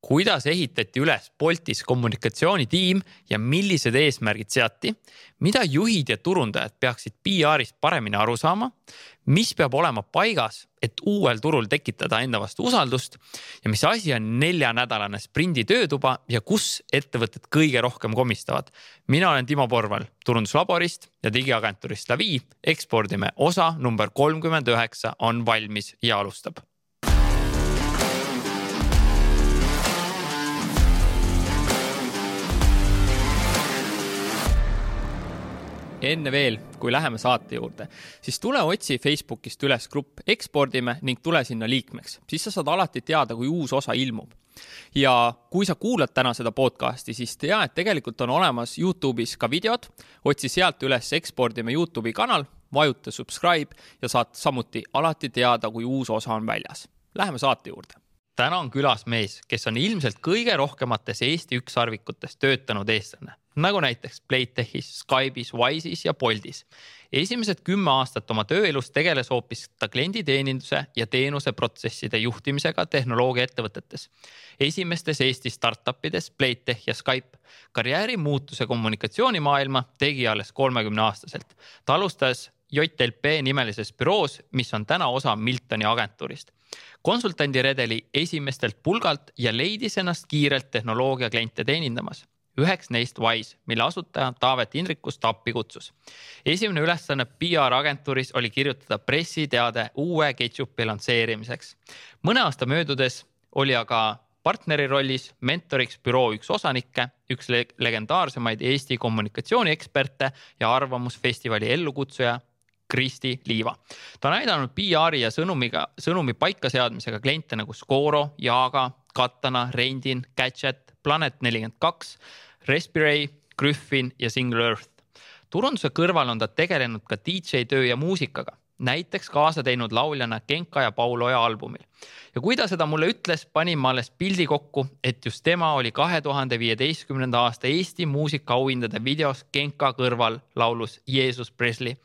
kuidas ehitati üles Boltis kommunikatsioonitiim ja millised eesmärgid seati, mida juhid ja turundajad peaksid PR-ist paremini aru saama, mis peab olema paigas, et uuel turul tekitada enda vastu usaldust ja mis asi on neljanädalane sprindi töötuba ja kus ettevõtted kõige rohkem komistavad. mina olen Timo Porval turunduslaborist ja digiagentuurist Lavi, ekspordime osa number kolmkümmend üheksa on valmis ja alustab enne veel, kui läheme saate juurde, siis tule otsi Facebookist üles grupp Ekspordime ning tule sinna liikmeks, siis sa saad alati teada, kui uus osa ilmub. ja kui sa kuulad täna seda podcast'i, siis tea, et tegelikult on olemas Youtube'is ka videod, otsi sealt üles Ekspordime Youtube'i kanal, vajuta subscribe ja saad samuti alati teada, kui uus osa on väljas. Läheme saate juurde täna on külas mees, kes on ilmselt kõige rohkemates Eesti ükssarvikutes töötanud eestlane, nagu näiteks Playtechis, Skype'is, Wise'is ja Boltis. esimesed kümme aastat oma tööelus tegeles hoopis ta klienditeeninduse ja teenuseprotsesside juhtimisega tehnoloogiaettevõtetes. esimestes Eesti startup ides Playtech ja Skype. karjäärimuutuse kommunikatsioonimaailma tegi alles kolmekümne aastaselt. ta alustas JLP nimelises büroos, mis on täna osa Miltoni agentuurist konsultandiredeli esimestelt pulgalt ja leidis ennast kiirelt tehnoloogia kliente teenindamas. Üheks neist Wise, mille asutaja Taavet Indrikus ta appi kutsus. esimene ülesanne PR agentuuris oli kirjutada pressiteade uue Ketchupi lansseerimiseks. mõne aasta möödudes oli aga partneri rollis mentoriks büroo üks osanikke, üks legendaarsemaid Eesti kommunikatsioonieksperte ja arvamusfestivali ellukutsuja Kristi Liiva. ta on näidanud PR-i ja sõnumiga, sõnumi paikaseadmisega kliente nagu Scoro, Jaaga, Katana, Rendin, Gadget, Planet nelikümmend kaks, Respiray, Griffin ja Single Earth. turunduse kõrval on ta tegelenud ka DJ töö ja muusikaga näiteks kaasa teinud lauljana Genka ja Paul Oja albumil. ja kui ta seda mulle ütles, panin ma alles pildi kokku, et just tema oli kahe tuhande viieteistkümnenda aasta Eesti muusikaauhindade videos Genka kõrval laulus Jeesus Presley.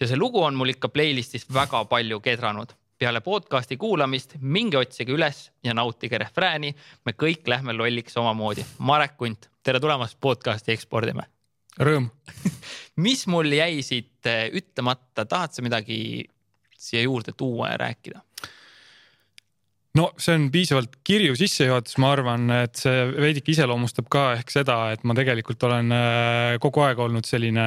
ja see lugu on mul ikka playlist'is väga palju kedranud. Peale podcast'i kuulamist minge otsige üles ja nautige refrääni. me kõik lähme lolliks omamoodi. Marek Kunt, tere tulemast podcast'i ekspordime Rõõm mis mul jäi siit äh, ütlemata, tahad sa midagi siia juurde tuua ja rääkida? No see on piisavalt kirju sissejuhatus, ma arvan, et see veidike iseloomustab ka ehk seda, et ma tegelikult olen äh, kogu aeg olnud selline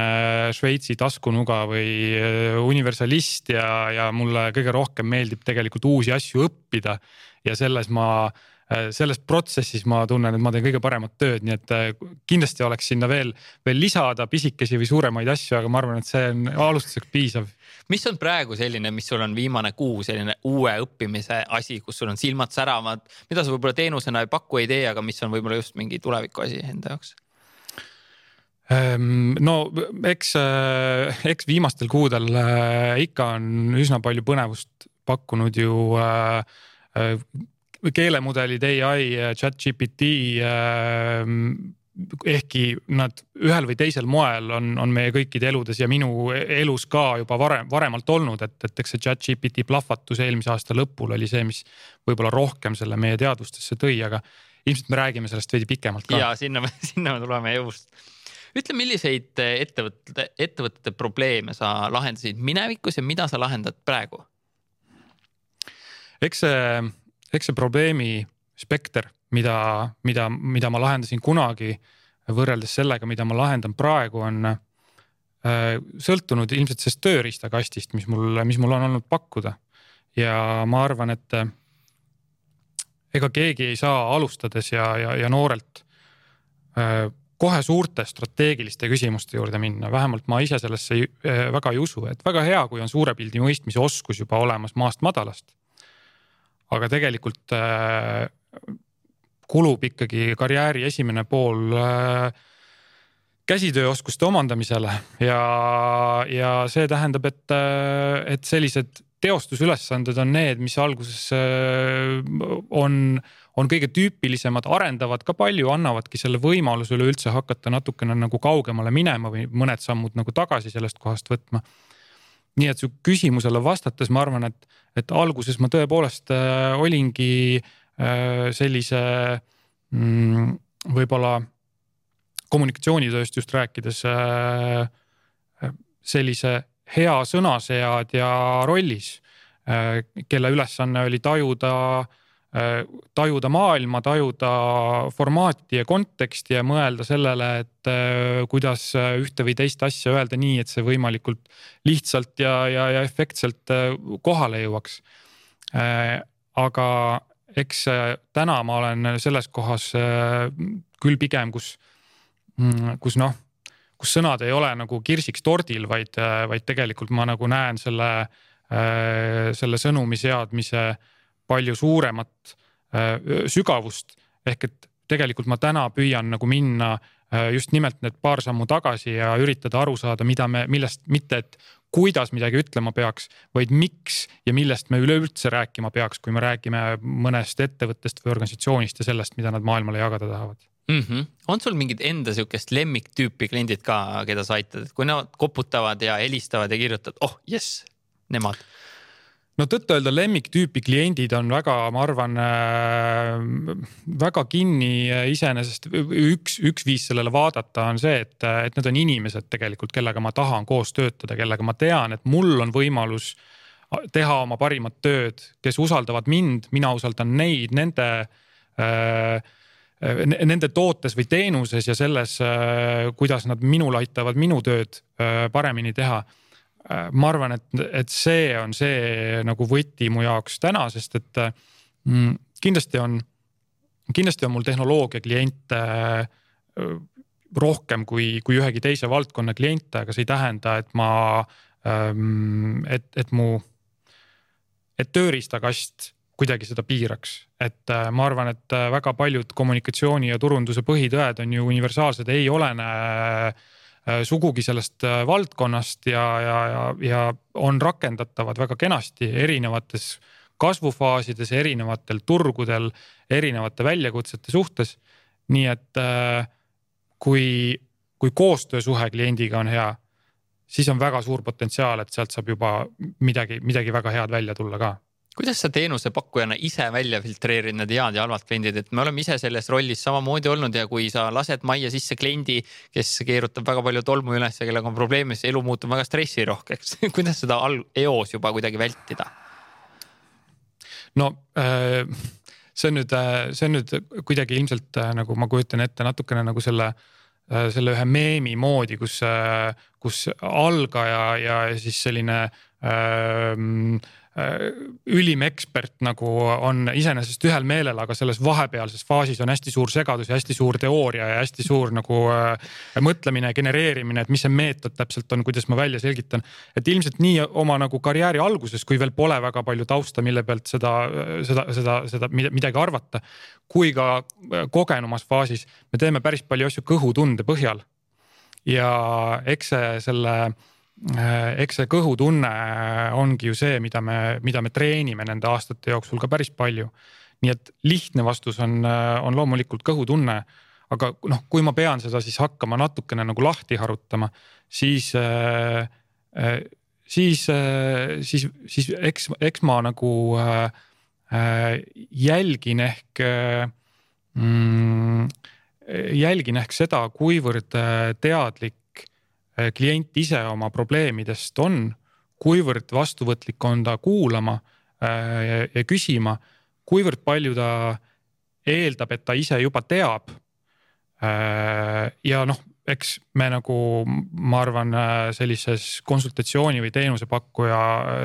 Šveitsi taskunuga või äh, universalist ja, ja mulle kõige rohkem meeldib tegelikult uusi asju õppida. ja selles ma äh, Äh, selles protsessis ma tunnen, et ma teen kõige paremat tööd, nii et äh, kindlasti oleks sinna veel, veel lisada pisikesi või suuremaid asju, aga ma arvan, et see on alustuseks piisav. Mis on praegu selline, mis sul on viimane kuu selline uue õppimise asi, kus sul on silmad säravad, mida sa võib-olla teenusena ei paku, ei tee, aga mis on võib-olla just mingi tuleviku asi enda jaoks? Ehm, no eks, äh, eks viimastel kuudel ikka on üsna palju põnevust pakkunud ju keelemudelid, ai, chat GPT ehkki nad ühel või teisel moel on, on meie kõikide eludes ja minu elus ka juba varem, varemalt olnud, et, et eks see chat GPT plahvatus eelmise aasta lõpul oli see, mis võib-olla rohkem selle meie teadvustesse tõi, aga ilmselt me räägime sellest veidi pikemalt ka. ja sinna sinna me tuleme jõust. ütle, milliseid ettevõtete, ettevõtete probleeme sa lahendasid minevikus ja mida sa lahendad praegu? eks see eks see probleemi spekter, mida, mida, mida ma lahendasin kunagi võrreldes sellega, mida ma lahendan praegu, on äh, sõltunud ilmselt sellest tööriistakastist, mis mul, mis mul on olnud pakkuda. ja ma arvan, et äh, ega keegi ei saa alustades ja, ja, ja noorelt äh, kohe suurte strateegiliste küsimuste juurde minna, vähemalt ma ise sellesse väga ei usu, et väga hea, kui on suure pildi mõistmise oskus juba olemas maast madalast. Aga tegelikult kulub ikkagi karjääri esimene pool äh, käsitööoskuste omandamisele ja, ja see tähendab, et, äh, et sellised teostusülesanded on need, mis alguses on, on kõige tüüpilisemad, arendavad ka palju, annavadki selle võimaluse üleüldse hakata natukene nagu kaugemale minema või mõned sammud nagu tagasi sellest kohast võtma. Nii et su küsimusele vastates ma arvan, et, et alguses ma tõepoolest äh, olingi äh, sellise mm, võib-olla kommunikatsioonitööst just rääkides äh, sellise hea sõnaseadja rollis, äh, kelle ülesanne oli tajuda, äh, tajuda maailma, tajuda formaati ja konteksti ja mõelda sellele, et kuidas ühte või teist asja öelda nii, et see võimalikult lihtsalt ja, ja, ja efektselt kohale jõuaks. aga eks täna ma olen selles kohas küll pigem, kus Mm, kus noh, kus sõnad ei ole nagu kirsiks tordil, vaid, vaid tegelikult ma nagu näen selle, äh, selle sõnumi seadmise palju suuremat äh, sügavust. ehk et tegelikult ma täna püüan nagu minna äh, just nimelt need paar sammu tagasi ja üritada aru saada, mida me, millest mitte, et kuidas midagi ütlema peaks, vaid miks ja millest me üleüldse rääkima peaks, kui me räägime mõnest ettevõttest või organisatsioonist ja sellest, mida nad maailmale jagada tahavad mm. -hmm. on sul mingid enda sihukest lemmiktüüpi kliendid ka, keda sa aitad, et kui nad koputavad ja helistavad ja kirjutavad, oh jess, nemad? No tõtt-öelda lemmiktüüpi kliendid on väga, ma arvan äh,, väga kinni iseenesest. üks, üks viis sellele vaadata on see, et, et need on inimesed tegelikult, kellega ma tahan koos töötada, kellega ma tean, et mul on võimalus teha oma parimat tööd, kes usaldavad mind, mina usaldan neid, nende äh, Äh, nende tootes või teenuses ja selles, äh, kuidas nad minul aitavad minu tööd äh, paremini teha. Ma arvan, et, et see on see nagu võti mu jaoks täna, sest et mm, kindlasti on, kindlasti on mul tehnoloogia kliente rohkem kui, kui ühegi teise valdkonna kliente, aga see ei tähenda, et ma, ähm, et, et mu, et tööriistakast kuidagi seda piiraks. et äh, ma arvan, et äh, väga paljud kommunikatsiooni ja turunduse põhitõed on ju universaalsed, ei olene äh, sugugi sellest valdkonnast ja, ja, ja, ja on rakendatavad väga kenasti erinevates kasvufaasides, erinevatel turgudel, erinevate väljakutsete suhtes. nii et kui, kui koostöösuhe kliendiga on hea, siis on väga suur potentsiaal, et sealt saab juba midagi, midagi väga head välja tulla ka kuidas sa teenusepakkujana ise välja filtreerid need head ja halvad kliendid, et me oleme ise selles rollis samamoodi olnud ja kui sa lased majja sisse kliendi, kes keerutab väga palju tolmu üles ja kellega on probleeme, siis elu muutub väga stressirohkeks kuidas seda eos juba kuidagi vältida? no äh, see on nüüd, äh, see on nüüd kuidagi ilmselt äh, nagu ma kujutan ette natukene nagu selle selle ühe meemi moodi, kus, kus algaja ja siis selline äh, ülim ekspert nagu on iseenesest ühel meelel, aga selles vahepealses faasis on hästi suur segadus ja hästi suur teooria ja hästi suur nagu äh, mõtlemine genereerimine, et mis see meetod täpselt on, kuidas ma välja selgitan. et ilmselt nii oma nagu karjääri alguses, kui veel pole väga palju tausta, mille pealt seda, seda, seda, seda midagi arvata. kui ka äh, kogenumas faasis me teeme päris palju asju kõhutunde põhjal. ja eks see selle Äh, eks see kõhutunne ongi ju see, mida me, mida me treenime nende aastate jooksul ka päris palju. nii et lihtne vastus on, äh, on loomulikult kõhutunne. aga noh, kui ma pean seda siis hakkama natukene nagu lahti harutama, siis, äh, siis, siis, siis eks, eks ma nagu jälgin ehk mm, jälgin ehk seda, kuivõrd teadlik Äh, klient ise oma probleemidest on, kuivõrd vastuvõtlik on ta kuulama äh, ja küsima, kuivõrd palju ta eeldab, et ta ise juba teab. Äh, ja noh, eks me nagu ma arvan, sellises konsultatsiooni või teenusepakkuja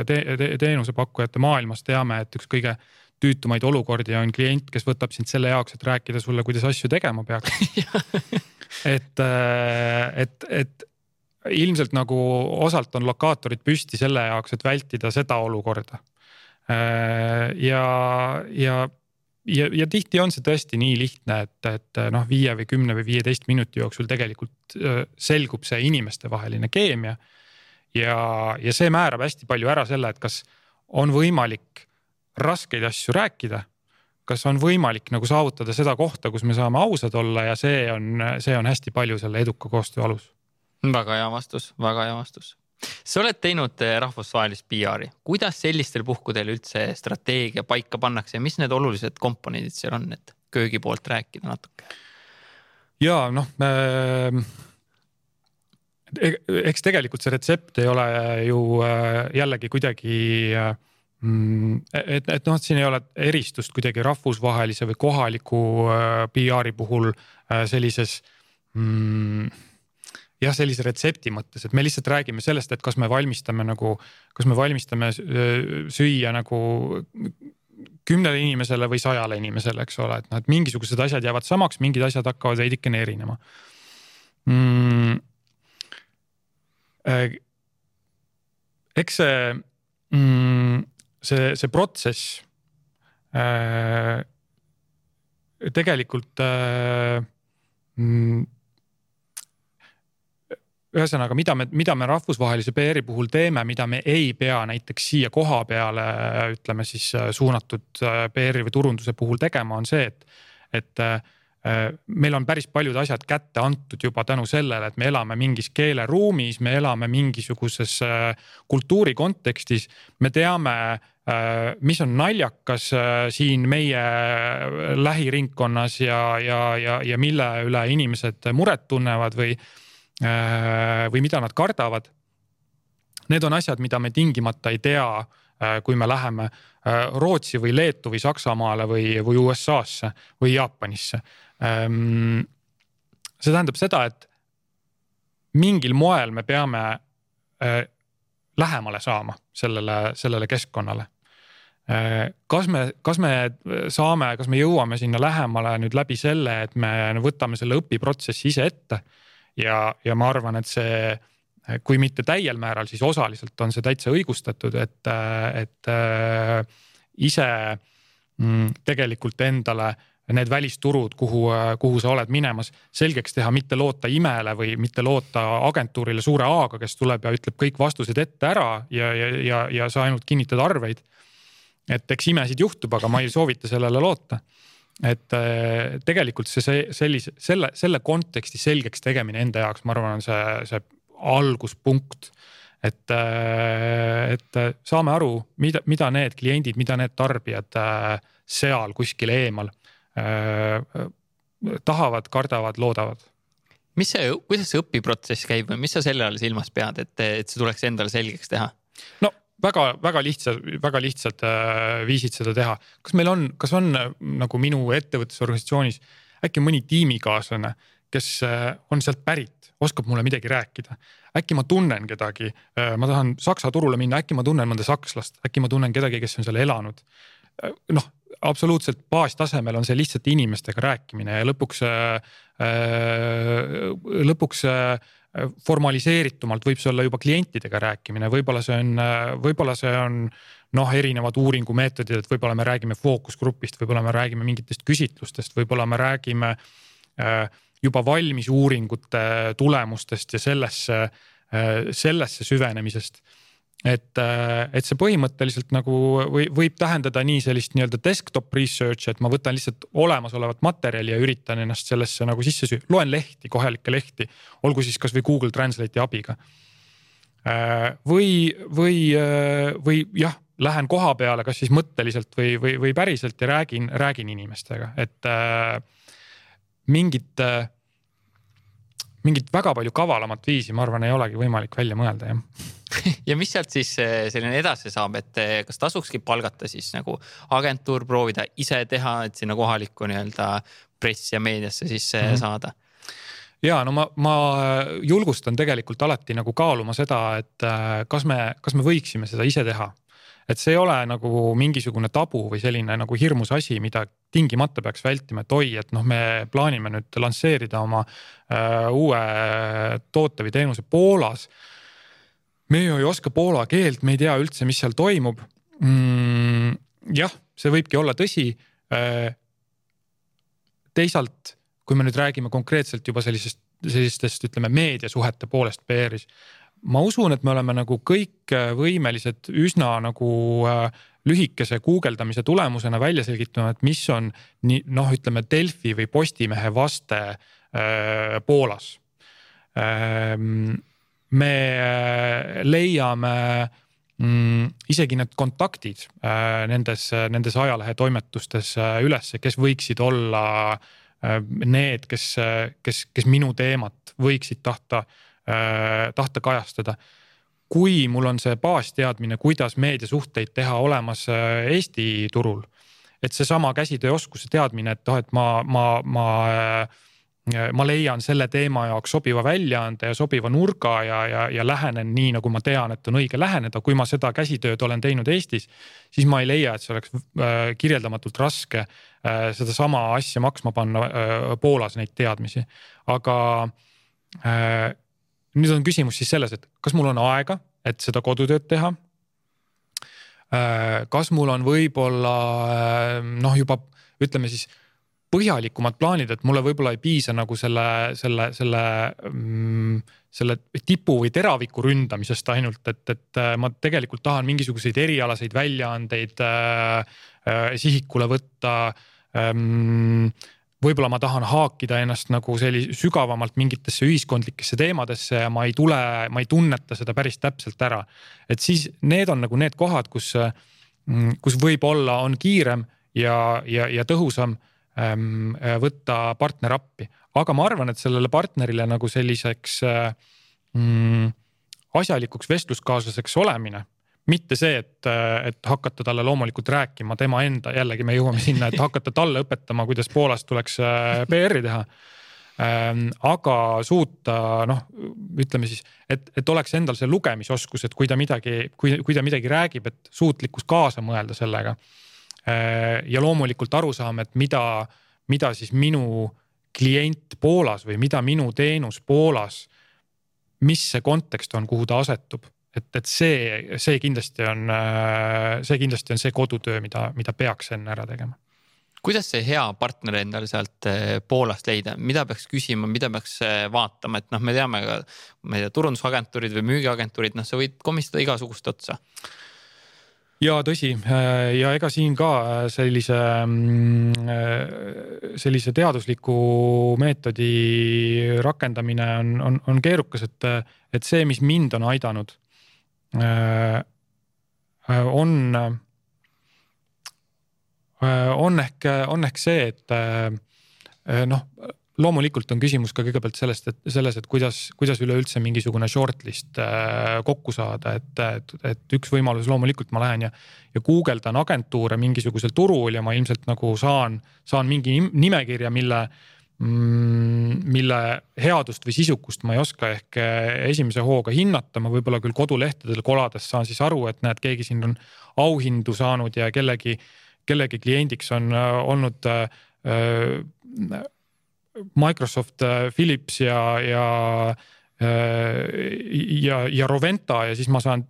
te, te, teenusepakkujate maailmas teame, et üks kõige tüütumaid olukordi on klient, kes võtab sind selle jaoks, et rääkida sulle, kuidas asju tegema peaks et, et, et ilmselt nagu osalt on lokaatorid püsti selle jaoks, et vältida seda olukorda. Äh, ja, ja, ja, ja tihti on see tõesti nii lihtne, et, et noh, viie või kümne või viieteist minuti jooksul tegelikult äh, selgub see inimestevaheline keemia. ja, ja see määrab hästi palju ära selle, et kas on võimalik raskeid asju rääkida kas on võimalik nagu saavutada seda kohta, kus me saame ausad olla ja see on, see on hästi palju selle eduka koostöö alus väga hea vastus, väga hea vastus. sa oled teinud eh, rahvusvahelist PR-i, kuidas sellistel puhkudel üldse strateegia paika pannakse ja mis need olulised komponendid seal on, et köögi poolt rääkida natuke? ja noh äh, eks tegelikult see retsept ei ole ju äh, jällegi kuidagi äh, mm, et, et noh, siin ei ole eristust kuidagi rahvusvahelise või kohaliku äh, PR-i puhul sellises mm, jah, sellise retsepti mõttes, et me lihtsalt räägime sellest, et kas me valmistame nagu, kas me valmistame süüa nagu kümnele inimesele või sajale inimesele, eks ole, et noh, et mingisugused asjad jäävad samaks, mingid asjad hakkavad veidikene erinema. Mm. Äh, eks see mm,, see, see protsess äh, tegelikult äh, mm, ühesõnaga, mida me, mida me rahvusvahelise PR-i puhul teeme, mida me ei pea näiteks siia koha peale ütleme siis suunatud PR-i või turunduse puhul tegema, on see, et, et Äh, meil on päris paljud asjad kätte antud juba tänu sellele, et me elame mingis keeleruumis, me elame mingisuguses äh, kultuuri kontekstis. me teame, äh, mis on naljakas siin meie lähiringkonnas ja, ja, ja, ja mille üle inimesed muret tunnevad või, või mida nad kardavad. Need on asjad, mida me tingimata ei tea kui me läheme Rootsi või Leetu või Saksamaale või, või USA-sse või Jaapanisse Ehm, see tähendab seda, et mingil moel me peame äh, lähemale saama sellele, sellele keskkonnale. Äh, kas me, kas me saame, kas me jõuame sinna lähemale nüüd läbi selle, et me võtame selle õpiprotsessi ise ette ja, ja ma arvan, et see kui mitte täiel määral, siis osaliselt on see täitsa õigustatud, et, et äh, ise mm, tegelikult endale need välisturud, kuhu, kuhu sa oled minemas, selgeks teha, mitte loota imele või mitte loota agentuurile suure A-ga, kes tuleb ja ütleb kõik vastused ette ära ja, ja, ja, ja sa ainult kinnitad arveid. et eks imesid juhtub, aga ma ei soovita sellele loota. Et äh, tegelikult see, see sellise, selle, selle konteksti selgeks tegemine enda jaoks, ma arvan, on see, see alguspunkt et, äh, et saame aru, mida, mida need kliendid, mida need tarbijad äh, seal kuskil eemal Äh, tahavad, kardavad, loodavad mis see, kuidas see õpiprotsess käib või mis sa selle all silmas pead, et, et see tuleks endale selgeks teha? no väga-väga lihtsa, väga lihtsad äh, viisid seda teha. kas meil on, kas on äh, nagu minu ettevõttes, organisatsioonis äkki mõni tiimikaaslane, kes äh, on sealt pärit, oskab mulle midagi rääkida. äkki ma tunnen kedagi ma tahan Saksa turule minna, äkki ma tunnen mõnda sakslast, äkki ma tunnen kedagi, kes on seal elanud noh, absoluutselt baastasemel on see lihtsalt inimestega rääkimine ja lõpuks, äh, lõpuks äh, formaliseeritumalt võib see olla juba klientidega rääkimine, võib-olla see on, võib-olla see on noh, erinevad uuringumeetodid, et võib-olla me räägime fookusgrupist, võib-olla me räägime mingitest küsitlustest, võib-olla me räägime juba valmis uuringute tulemustest ja sellesse, sellesse süvenemisest et, äh, et see põhimõtteliselt nagu või võib tähendada nii sellist nii-öelda desktop research'i, et ma võtan lihtsalt olemasolevat materjali ja üritan ennast sellesse nagu sisse süü-, loen lehti, kohalikke lehti, olgu siis kasvõi Google Translate'i abiga. Äh, või, või, äh, või jah, lähen koha peale, kas siis mõtteliselt või, või, või päriselt ja räägin, räägin inimestega, et mingit mingit väga palju kavalamat viisi, ma arvan, ei olegi võimalik välja mõelda jah ja mis sealt siis eh, selline edasi saab, et eh, kas tasukski palgata siis nagu agentuur, proovida ise teha, et sinna kohalikku nii-öelda pressi ja meediasse sisse mm -hmm. saada? ja no ma, ma julgustan tegelikult alati nagu kaaluma seda, et eh, kas me, kas me võiksime seda ise teha et see ei ole nagu mingisugune tabu või selline nagu hirmus asi, mida tingimata peaks vältima, et oi, et noh, me plaanime nüüd lansseerida oma äh, uue toote või teenuse Poolas. me ju ei oska poola keelt, me ei tea üldse, mis seal toimub mm,. jah, see võibki olla tõsi äh,. teisalt, kui me nüüd räägime konkreetselt juba sellisest sellistest, ütleme meediasuhete poolest PR-is ma usun, et me oleme nagu kõik äh, võimelised üsna nagu äh, lühikese guugeldamise tulemusena välja selgitama, et mis on nii noh, ütleme Delfi või Postimehe vaste äh, Poolas ähm,. me äh, leiame mm, isegi need kontaktid äh, nendes, nendes ajalehetoimetustes äh, ülesse, kes võiksid olla äh, need, kes, kes, kes minu teemat võiksid tahta, tahta kajastada kui mul on see baasteadmine, kuidas meediasuhteid teha olemas Eesti turul, et seesama käsitööoskuse teadmine, et noh, et ma, ma, ma ma leian selle teema jaoks sobiva väljaande ja sobiva nurga ja, ja, ja lähenen nii, nagu ma tean, et on õige läheneda. kui ma seda käsitööd olen teinud Eestis, siis ma ei leia, et see oleks äh, kirjeldamatult raske äh, sedasama asja maksma panna äh, Poolas neid teadmisi. aga äh, nüüd on küsimus siis selles, et kas mul on aega, et seda kodutööd teha äh,. kas mul on võib-olla äh, noh, juba ütleme siis põhjalikumad plaanid, et mulle võib-olla ei piisa nagu selle, selle, selle mm, selle tipu või teraviku ründamisest ainult, et, et äh, ma tegelikult tahan mingisuguseid erialaseid väljaandeid äh, äh, sihikule võtta ähm,. Võib-olla ma tahan haakida ennast nagu sellise sügavamalt mingitesse ühiskondlikesse teemadesse ja ma ei tule, ma ei tunneta seda päris täpselt ära. et siis need on nagu need kohad, kus, mm, kus võib-olla on kiirem ja, ja, ja tõhusam Ähm, äh, võtta partner appi, aga ma arvan, et sellele partnerile nagu selliseks äh, mm, asjalikuks vestluskaaslaseks olemine mitte see, et, äh, et hakata talle loomulikult rääkima tema enda, jällegi me jõuame sinna, et hakata talle õpetama, kuidas Poolas tuleks PR-i teha. Ähm, aga suuta noh, ütleme siis, et, et oleks endal see lugemisoskus, et kui ta midagi, kui, kui ta midagi räägib, et suutlikkus kaasa mõelda sellega Äh, ja loomulikult arusaam, et mida, mida siis minu klient Poolas või mida minu teenus Poolas, mis see kontekst on, kuhu ta asetub et, et see, see kindlasti on, äh, see kindlasti on see kodutöö, mida, mida peaks enne ära tegema. kuidas see hea partner endale sealt äh, Poolast leida, mida peaks küsima, mida peaks vaatama, et noh, me teame ka, ma ei tea, turundusagentuurid või müügiagentuurid, noh, sa võid komistada igasugust otsa. Ja tõsi. Äh, ja ega siin ka äh, sellise, mm, äh, sellise teadusliku meetodi rakendamine on, on, on keerukas, et, et see, mis mind on aidanud, on, on ehk, on ehk see, et noh loomulikult on küsimus ka kõigepealt sellest, et selles, et kuidas, kuidas üleüldse mingisugune shortlist äh, kokku saada, et, et, et üks võimalus loomulikult ma lähen ja, ja guugeldan agentuure mingisugusel turul ja ma ilmselt nagu saan, saan mingi nimekirja, mille mille headust või sisukust ma ei oska ehk äh, esimese hooga hinnata, ma võib-olla küll kodulehtedel kolades saan siis aru, et näed, keegi siin on auhindu saanud ja kellegi, kellegi kliendiks on äh, olnud äh, Microsoft, Philips ja, ja ja, ja Roventa ja siis ma saan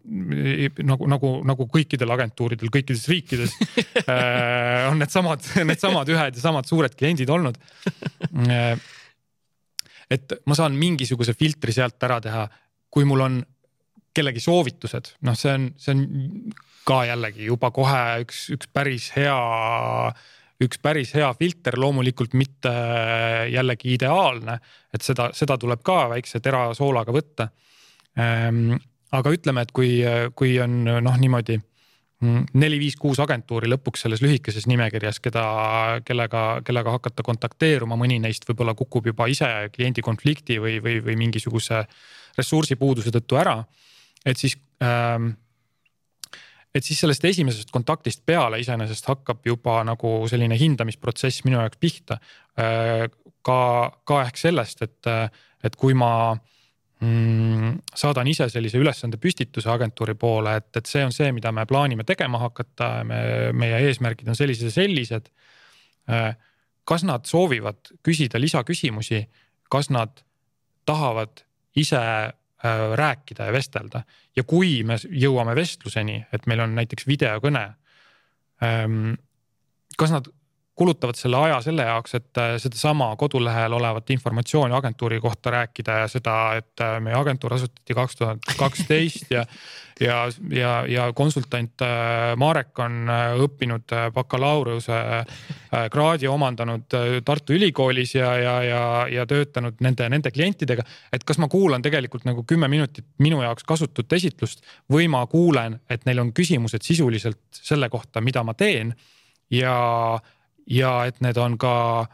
nagu, nagu, nagu kõikidel agentuuridel kõikides riikides äh, on needsamad, needsamad ühed ja samad suured kliendid olnud. et ma saan mingisuguse filtri sealt ära teha, kui mul on kellegi soovitused, noh, see on, see on ka jällegi juba kohe üks, üks päris hea äh, üks päris hea filter, loomulikult mitte jällegi ideaalne, et seda, seda tuleb ka väikse terasoolaga võtta. Ehm, aga ütleme, et kui, kui on noh, niimoodi mm, neli-viis-kuus agentuuri lõpuks selles lühikeses nimekirjas, keda, kellega, kellega hakata kontakteeruma, mõni neist võib-olla kukub juba ise kliendi konflikti või, või, või mingisuguse ressursipuuduse tõttu ära. et siis ähm, et siis sellest esimesest kontaktist peale iseenesest hakkab juba nagu selline hindamisprotsess minu jaoks pihta. Äh, ka, ka ehk sellest, et, et kui ma mm, saadan ise sellise ülesande püstituse agentuuri poole, et, et see on see, mida me plaanime tegema hakata, me, meie eesmärgid on sellised ja sellised. Äh, kas nad soovivad küsida lisaküsimusi, kas nad tahavad ise rääkida ja vestelda ja kui me jõuame vestluseni, et meil on näiteks videokõne. Ähm, kas nad kulutavad selle aja selle jaoks, et äh, sedasama kodulehel olevat informatsiooni agentuuri kohta rääkida ja seda, et äh, meie agentuur asutati kaks tuhat kaksteist ja ja, ja, ja konsultant äh, Marek on õppinud bakalaureuse kraadi omandanud Tartu Ülikoolis ja, ja, ja, ja töötanud nende, nende klientidega. et kas ma kuulan tegelikult nagu kümme minutit minu jaoks kasutut esitlust või ma kuulen, et neil on küsimused sisuliselt selle kohta, mida ma teen ja ja et need on ka äh,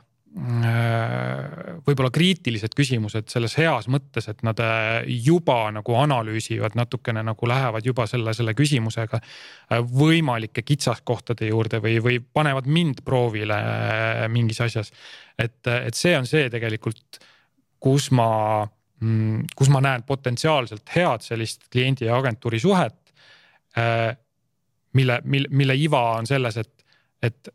võib-olla kriitilised küsimused selles heas mõttes, et nad äh, juba nagu analüüsivad natukene nagu lähevad juba selle, selle küsimusega äh, võimalike kitsaskohtade juurde või, või panevad mind proovile mingis asjas. et, et see on see tegelikult, kus ma, mm, kus ma näen potentsiaalselt head sellist kliendi ja agentuuri suhet. mille, mille, mille iva on selles, et, et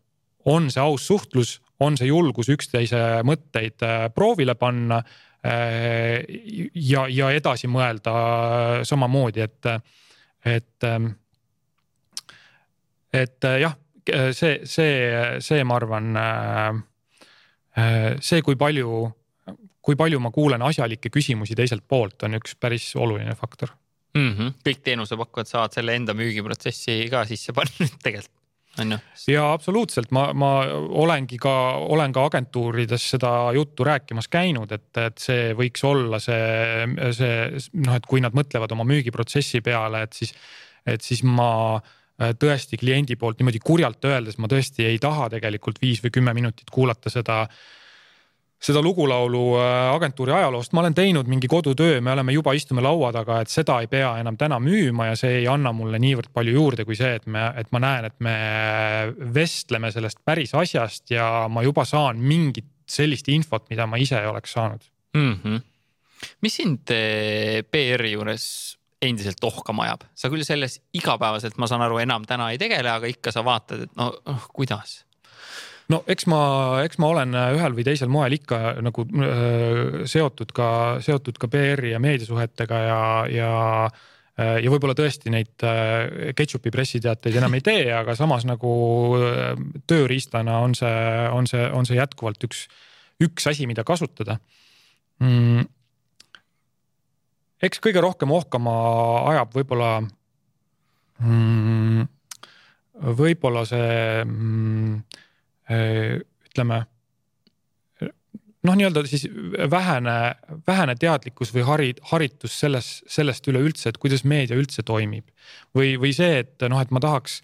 on see aus suhtlus, on see julgus üksteise mõtteid äh, proovile panna äh, ja, ja edasi mõelda samamoodi, et, et, ähm, et äh, jah, see, see, see, ma arvan, see, kui palju, kui palju ma kuulen asjalikke küsimusi teiselt poolt, on üks päris oluline faktor mm. -hmm. kõik teenusepakkujad saavad selle enda müügiprotsessi ka sisse panna tegelikult on ju. ja absoluutselt, ma, ma olengi ka, olen ka agentuurides seda juttu rääkimas käinud, et, et see võiks olla see, see noh, et kui nad mõtlevad oma müügiprotsessi peale, et siis, et siis ma äh, tõesti kliendi poolt niimoodi kurjalt öeldes ma tõesti ei taha tegelikult viis või kümme minutit kuulata seda seda lugulaulu äh, agentuuri ajaloost ma olen teinud mingi kodutöö, me oleme juba istume laua taga, et seda ei pea enam täna müüma ja see ei anna mulle niivõrd palju juurde kui see, et me, et ma näen, et me vestleme sellest päris asjast ja ma juba saan mingit sellist infot, mida ma ise ei oleks saanud mm. -hmm. mis sind eh, PR-i juures endiselt ohkama ajab, sa küll selles igapäevaselt, ma saan aru, enam täna ei tegele, aga ikka sa vaatad, et no oh, kuidas no eks ma, eks ma olen äh, ühel või teisel moel ikka nagu äh, seotud ka, seotud ka PR-i ja meediasuhetega ja, ja äh, ja võib-olla tõesti neid ketšupi pressiteateid enam ei tee, aga samas nagu tööriistana on see, on see, on see jätkuvalt üks, üks asi, mida kasutada. Mm.. eks kõige rohkem ohkama ajab võib-olla mm,, võib-olla see mm, ütleme noh, nii-öelda siis vähene, vähene teadlikkus või harid, haritus selles, sellest üleüldse, et kuidas meedia üldse toimib. või, või see, et noh, et ma tahaks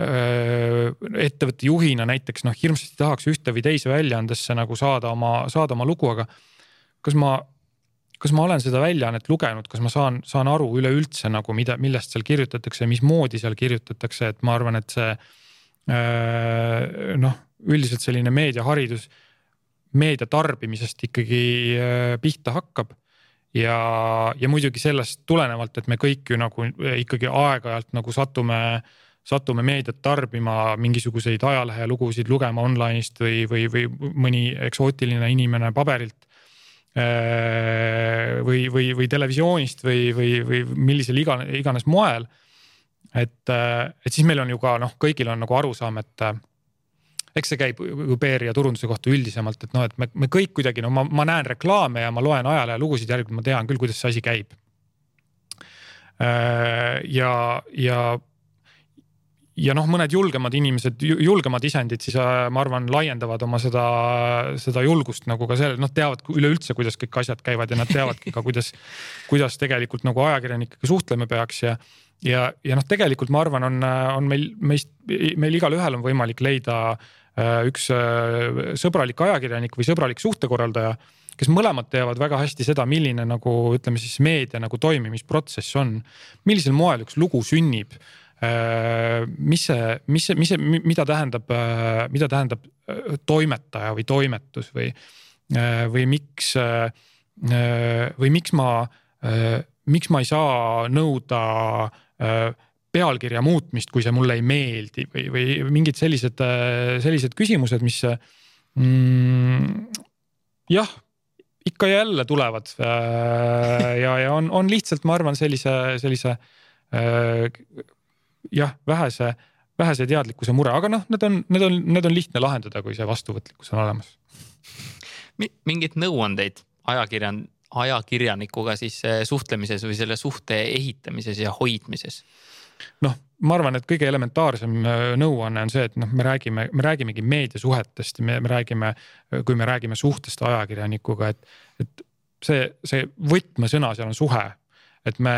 öö, äh, ettevõtte juhina näiteks noh, hirmsasti tahaks ühte või teise väljaandesse nagu saada oma, saada oma lugu, aga kas ma, kas ma olen seda väljaannet lugenud, kas ma saan, saan aru üleüldse nagu mida, millest seal kirjutatakse, mismoodi seal kirjutatakse, et ma arvan, et see öö, noh üldiselt selline meediaharidus meedia tarbimisest ikkagi äh, pihta hakkab. ja, ja muidugi sellest tulenevalt, et me kõik ju nagu äh, ikkagi aeg-ajalt nagu satume, satume meediat tarbima, mingisuguseid ajalehelugusid lugema online'ist või, või, või mõni eksootiline inimene paberilt. Äh, või, või, või televisioonist või, või, või millisel iganes, iganes moel. et, et siis meil on ju ka noh, kõigil on nagu arusaam, et eks see käib PR ja turunduse kohta üldisemalt, et noh, et me, me kõik kuidagi no ma, ma näen reklaame ja ma loen ajalehelugusid, järelikult ma tean küll, kuidas see asi käib. Äh, ja, ja, ja noh, mõned julgemad inimesed, julgemad isendid siis äh, ma arvan, laiendavad oma seda, seda julgust nagu ka selle, noh, teavad üleüldse, kuidas kõik asjad käivad ja nad teavadki ka, kuidas, kuidas tegelikult nagu ajakirjanikega suhtlema peaks ja ja, ja noh, tegelikult ma arvan, on, on meil, meist, meil igalühel on võimalik leida Äh, üks äh, sõbralik ajakirjanik või sõbralik suhtekorraldaja, kes mõlemad teavad väga hästi seda, milline nagu ütleme siis meedia nagu toimimisprotsess on. millisel moel üks lugu sünnib äh, mis see, mis see, mis see, mida tähendab, mida tähendab toimetaja või toimetus või, või miks, või miks ma, miks ma ei saa nõuda pealkirja muutmist, kui see mulle ei meeldi või, või mingid sellised, sellised küsimused, mis mm, jah, ikka ja jälle tulevad. ja, ja on, on lihtsalt, ma arvan, sellise, sellise jah, vähese, vähese teadlikkuse mure, aga noh, need on, need on, need on lihtne lahendada, kui see vastuvõtlikkus on olemas. mingeid nõuandeid ajakirjan-, ajakirjanikuga siis suhtlemises või selle suhte ehitamises ja hoidmises? Noh, ma arvan, et kõige elementaarsem äh, nõuanne on see, et noh, me räägime, me räägimegi meediasuhetest ja me, me räägime, kui me räägime suhtest ajakirjanikuga, et, et see, see võtmesõna seal on suhe. et me,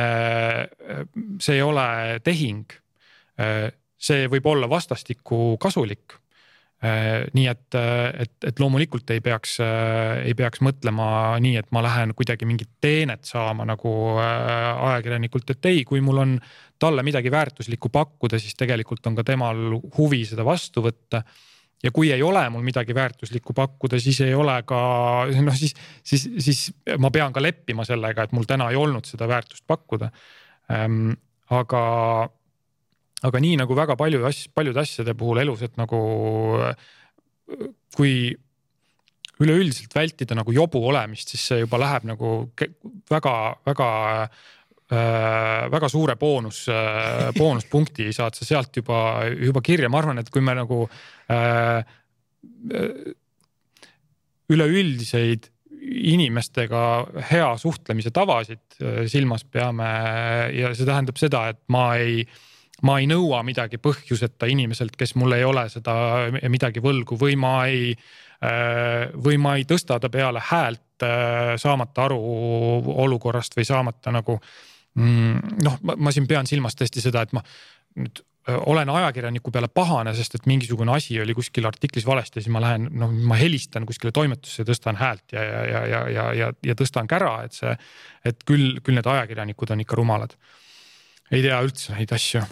see ei ole tehing. Äh, see võib olla vastastikku kasulik nii et, äh, et, et loomulikult ei peaks, äh, ei peaks mõtlema nii, et ma lähen kuidagi mingit teenet saama nagu ajakirjanikult, et ei, kui mul on talle midagi väärtuslikku pakkuda, siis tegelikult on ka temal huvi seda vastu võtta ja kui ei ole mul midagi väärtuslikku pakkuda, siis ei ole ka noh, siis, siis, siis ma pean ka leppima sellega, et mul täna ei olnud seda väärtust pakkuda ähm,. aga aga nii nagu väga palju asju, paljude asjade puhul elus, et nagu kui üleüldiselt vältida nagu jobu olemist, siis see juba läheb nagu väga-väga äh, väga suure boonus äh,, boonuspunkti saad sa sealt juba, juba kirja, ma arvan, et kui me nagu äh, üleüldiseid inimestega hea suhtlemise tavasid äh, silmas peame ja see tähendab seda, et ma ei äh, ma ei nõua midagi põhjuseta inimeselt, kes mul ei ole seda midagi võlgu või ma ei, äh, või ma ei tõsta ta peale häält äh, saamata aru olukorrast või saamata nagu mm, noh, ma siin pean silmas tõesti seda, et ma nüüd äh, olen ajakirjaniku peale pahane, sest et mingisugune asi oli kuskil artiklis valesti, siis ma lähen, noh, ma helistan kuskile toimetusse tõstan häält ja, ja, ja, ja, ja, ja tõstan kära, et see, et küll, küll need ajakirjanikud on ikka rumalad ei tea üldse neid asju.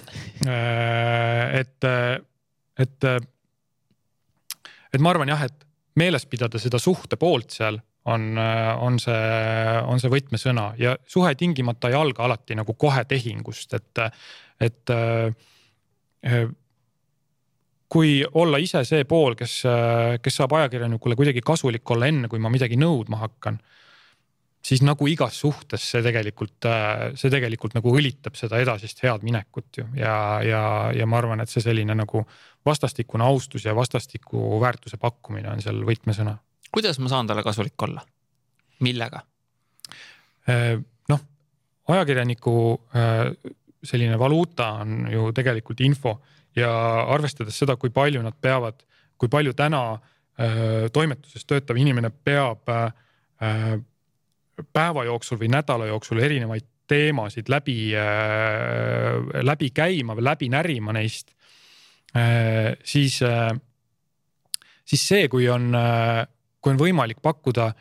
Äh, et, et, et ma arvan jah, et meeles pidada seda suhte poolt seal on, on see, on see võtmesõna ja suhe tingimata ei alga alati nagu kohe tehingust, et, et äh, kui olla ise see pool, kes, kes saab ajakirjanikule kuidagi kasulik olla, enne kui ma midagi nõudma hakkan siis nagu igas suhtes see tegelikult, äh, see tegelikult nagu õlitab seda edasist head minekut ju ja, ja, ja ma arvan, et see selline nagu vastastikune austus ja vastastikku väärtuse pakkumine on seal võtmesõna. kuidas ma saan talle kasulik olla? millega? Äh, noh, ajakirjaniku äh, selline valuuta on ju tegelikult info ja arvestades seda, kui palju nad peavad, kui palju täna toimetuses töötav inimene peab päeva jooksul või nädala jooksul erinevaid teemasid läbi äh,, läbi käima või läbi närima neist äh,, siis äh,, siis see, kui on äh,, kui on võimalik pakkuda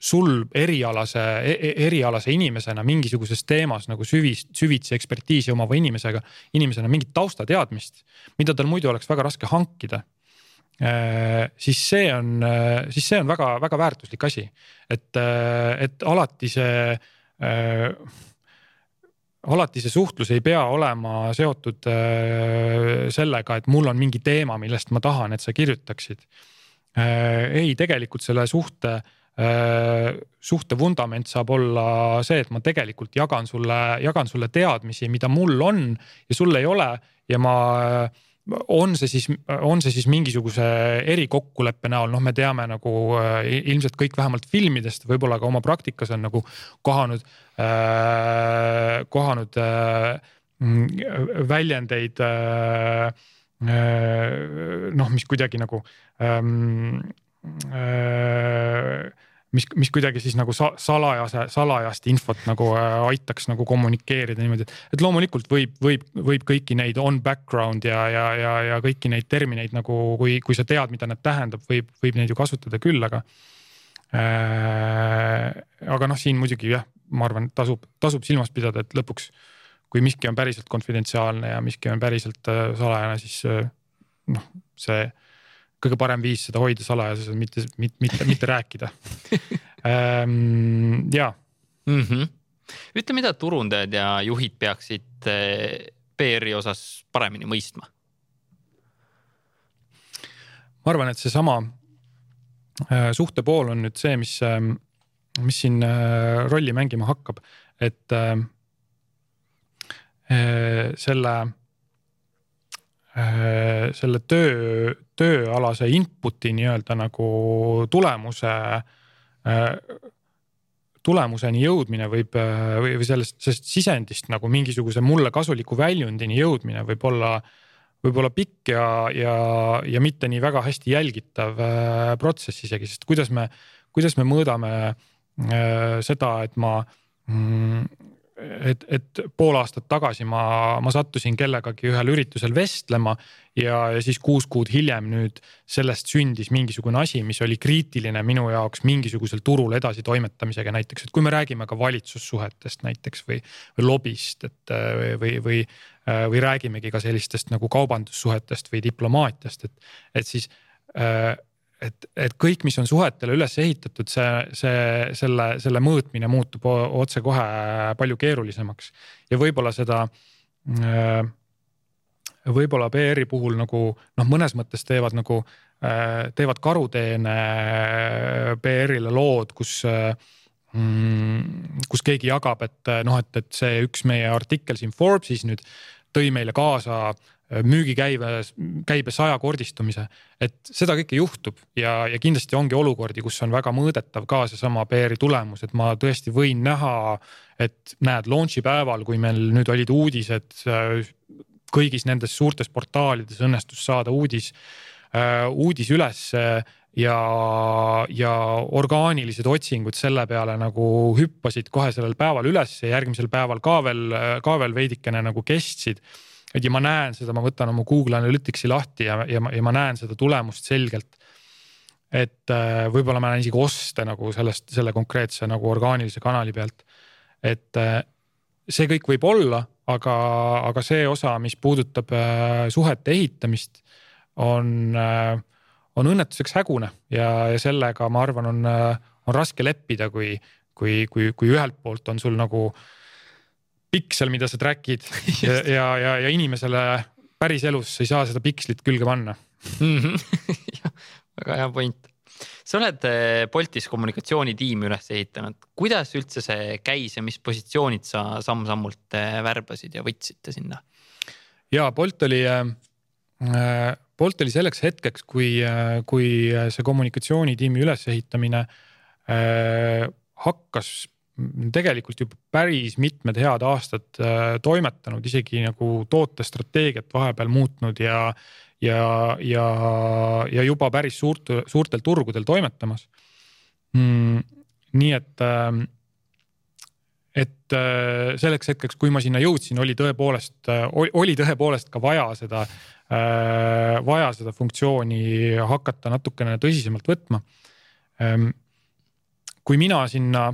sul erialase e, e erialase inimesena mingisuguses teemas nagu süvis, süvitsi ekspertiisi omava inimesega, inimesena mingit taustateadmist, mida tal muidu oleks väga raske hankida siis see on, äh, siis see on väga-väga väärtuslik asi, et, äh, et alati see äh, alati see suhtlus ei pea olema seotud äh, sellega, et mul on mingi teema, millest ma tahan, et sa kirjutaksid äh,. ei, tegelikult selle suhte äh,, suhte vundament saab olla see, et ma tegelikult jagan sulle, jagan sulle teadmisi, mida mul on ja sul ei ole ja ma äh, on see siis, on see siis mingisuguse erikokkuleppe näol, noh, me teame nagu äh, ilmselt kõik vähemalt filmidest, võib-olla ka oma praktikas on nagu kohanud äh,, kohanud äh, väljendeid äh, äh, noh, mis kuidagi nagu ähm, äh, mis, mis kuidagi siis nagu salajase, salajast infot nagu äh, aitaks nagu kommunikeerida niimoodi, et, et loomulikult võib, võib, võib kõiki neid on background ja, ja, ja, ja kõiki neid termineid nagu, kui, kui sa tead, mida nad tähendab, võib, võib neid ju kasutada küll, aga äh,. aga noh, siin muidugi jah, ma arvan, tasub, tasub silmas pidada, et lõpuks kui miski on päriselt konfidentsiaalne ja miski on päriselt äh, salajane, siis äh, noh, see kõige parem viis seda hoida salajases on mitte, mitte, mitte, mitte rääkida ähm,. ja mm. -hmm. ütle, mida turundajad ja juhid peaksid eh, PR-i osas paremini mõistma? ma arvan, et seesama äh, suhte pool on nüüd see, mis, ähm, mis siin äh, rolli mängima hakkab, et selle selle töö, tööalase input'i nii-öelda nagu tulemuse tulemuseni jõudmine võib või, või sellest, sellest sisendist nagu mingisuguse mulle kasuliku väljundini jõudmine võib olla, võib olla pikk ja, ja, ja mitte nii väga hästi jälgitav äh, protsess isegi, sest kuidas me, kuidas me mõõdame äh, seda, et ma mm, et, et pool aastat tagasi ma, ma sattusin kellegagi ühel üritusel vestlema ja, ja siis kuus kuud hiljem nüüd sellest sündis mingisugune asi, mis oli kriitiline minu jaoks mingisugusel turul edasi toimetamisega näiteks, et kui me räägime ka valitsussuhetest näiteks või, või lobist, et või, või, või, räägimegi ka sellistest nagu kaubandussuhetest või diplomaatiast, et, et siis äh, et, et kõik, mis on suhetele üles ehitatud, see, see, selle, selle mõõtmine muutub otsekohe palju keerulisemaks. Ja võib-olla seda äh, võib-olla PR-i puhul nagu noh, mõnes mõttes teevad nagu, äh, teevad karuteene äh, PR-ile lood, kus mm, kus keegi jagab, et noh, et, et see üks meie artikkel siin Forbesis nüüd tõi meile kaasa müügikäive, käibe sajakordistumise. et seda kõike juhtub ja, ja kindlasti ongi olukordi, kus on väga mõõdetav ka seesama PR-i tulemus, et ma tõesti võin näha, et näed, launch'i päeval, kui meil nüüd olid uudised kõigis nendes suurtes portaalides õnnestus saada uudis, uudis ülesse ja, ja orgaanilised otsingud selle peale nagu hüppasid kohe sellel päeval üles ja järgmisel päeval ka veel, ka veel veidikene nagu kestsid et ja ma näen seda, ma võtan oma Google Analyticsi lahti ja, ja, ja ma näen seda tulemust selgelt. et äh, võib-olla ma näen isegi oste nagu sellest, selle konkreetse nagu orgaanilise kanali pealt. et äh, see kõik võib olla, aga, aga see osa, mis puudutab äh, suhete ehitamist, on, on õnnetuseks hägune ja, ja sellega ma arvan, on, on raske leppida, kui, kui, kui, kui ühelt poolt on sul nagu äh, piksel, mida sa track'id ja, ja, ja, ja inimesele päriselus ei saa seda pikslit külge panna mm. -hmm. väga hea point. sa oled eh, Boltis kommunikatsioonitiimi üles ehitanud, kuidas üldse see käis ja mis positsioonid sa samm-sammult eh, värbasid ja võtsite sinna? ja Bolt oli äh,, Bolt oli selleks hetkeks, kui kui see kommunikatsioonitiimi ülesehitamine äh, hakkas tegelikult juba päris mitmed head aastad äh, toimetanud, isegi nagu tootestrateegiat vahepeal muutnud ja, ja, ja, ja juba päris suurt, suurtel turgudel toimetamas mm,. nii et, ähm, et äh, selleks hetkeks, kui ma sinna jõudsin, oli tõepoolest, äh, oli tõepoolest ka vaja seda, vaja seda funktsiooni hakata natukene tõsisemalt võtma. Ähm, kui mina sinna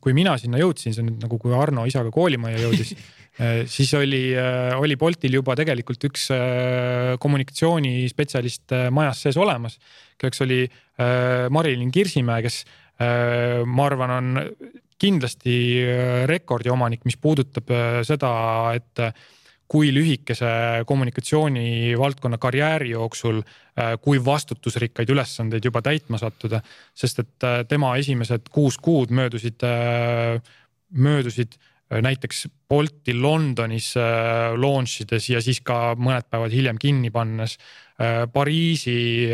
kui mina sinna jõudsin, see on nüüd nagu, kui Arno isaga koolimajja jõudis eh, siis oli, eh, oli Boltil juba tegelikult üks eh, kommunikatsioonispetsialist majas sees olemas, kelleks oli Marilyn Kirsimäe, kes ma arvan, on kindlasti rekordiomanik, mis puudutab seda, et kui lühikese kommunikatsioonivaldkonna karjääri jooksul, äh, kui vastutusrikkaid ülesandeid juba täitma sattuda. sest et äh, tema esimesed kuus kuud möödusid, äh, möödusid näiteks Bolti Londonis launch ides ja siis ka mõned päevad hiljem kinni pannes. Pariisi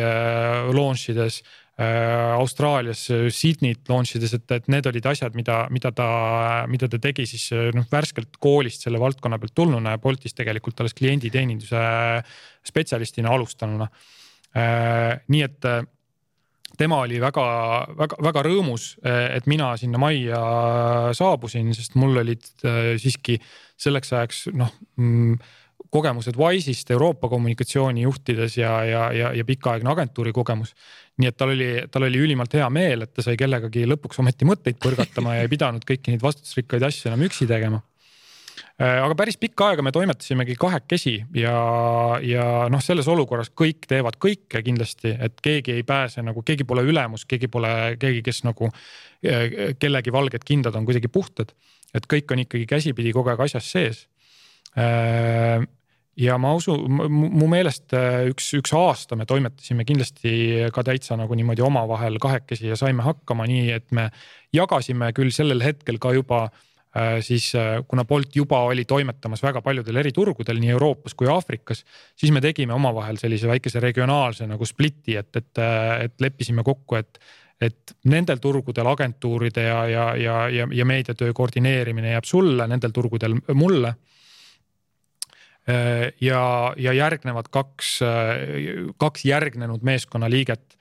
launch ides Äh, Austraalias äh, Sydney't launch ides, et, et need olid asjad, mida, mida ta, mida ta tegi siis äh, noh, värskelt koolist selle valdkonna pealt tulnuna ja Boltis tegelikult alles klienditeeninduse spetsialistina alustanuna. Nii et tema oli väga-väga-väga rõõmus, et mina sinna majja saabusin, sest mul olid siiski selleks ajaks noh mm, kogemused Wise'ist Euroopa kommunikatsiooni juhtides ja, ja, ja, ja pikaaegne agentuuri kogemus. nii et tal oli, tal oli ülimalt hea meel, et ta sai kellegagi lõpuks ometi mõtteid põrgatama ja ei pidanud kõiki neid vastutusrikkaid asju enam üksi tegema äh, aga päris pikka aega me toimetasimegi kahekesi ja, ja noh, selles olukorras kõik teevad kõike kindlasti, et keegi ei pääse nagu, keegi pole ülemus, keegi pole keegi, kes nagu äh, kellegi valged kindad on kuidagi puhtad. et kõik on ikkagi käsipidi kogu aeg asjas sees äh, ja ma usun, mu meelest äh, üks, üks aasta me toimetasime kindlasti ka täitsa nagu niimoodi omavahel kahekesi ja saime hakkama nii, et me jagasime küll sellel hetkel ka juba siis kuna Bolt juba oli toimetamas väga paljudel eri turgudel nii Euroopas kui Aafrikas, siis me tegime omavahel sellise väikese regionaalse nagu split'i, et, et, et leppisime kokku, et et nendel turgudel agentuuride ja, ja, ja, ja, ja meediatöö koordineerimine jääb sulle, nendel turgudel mulle ja, ja järgnevad kaks, kaks järgnenud meeskonnaliiget.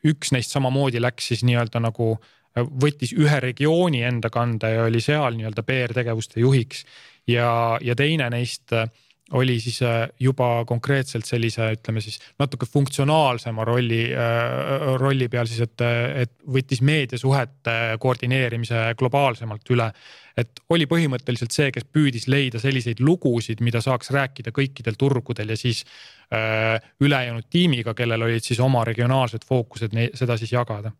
üks neist samamoodi läks siis nii-öelda nagu võttis ühe regiooni enda kanda ja oli seal nii-öelda PR-tegevuste juhiks ja, ja teine neist oli siis äh, juba konkreetselt sellise, ütleme siis natuke funktsionaalsema rolli, äh, rolli peal siis, et, et võttis meediasuhete koordineerimise globaalsemalt üle. et oli põhimõtteliselt see, kes püüdis leida selliseid lugusid, mida saaks rääkida kõikidel turgudel ja siis äh, ülejäänud tiimiga, kellel olid siis oma regionaalsed fookused, seda siis jagada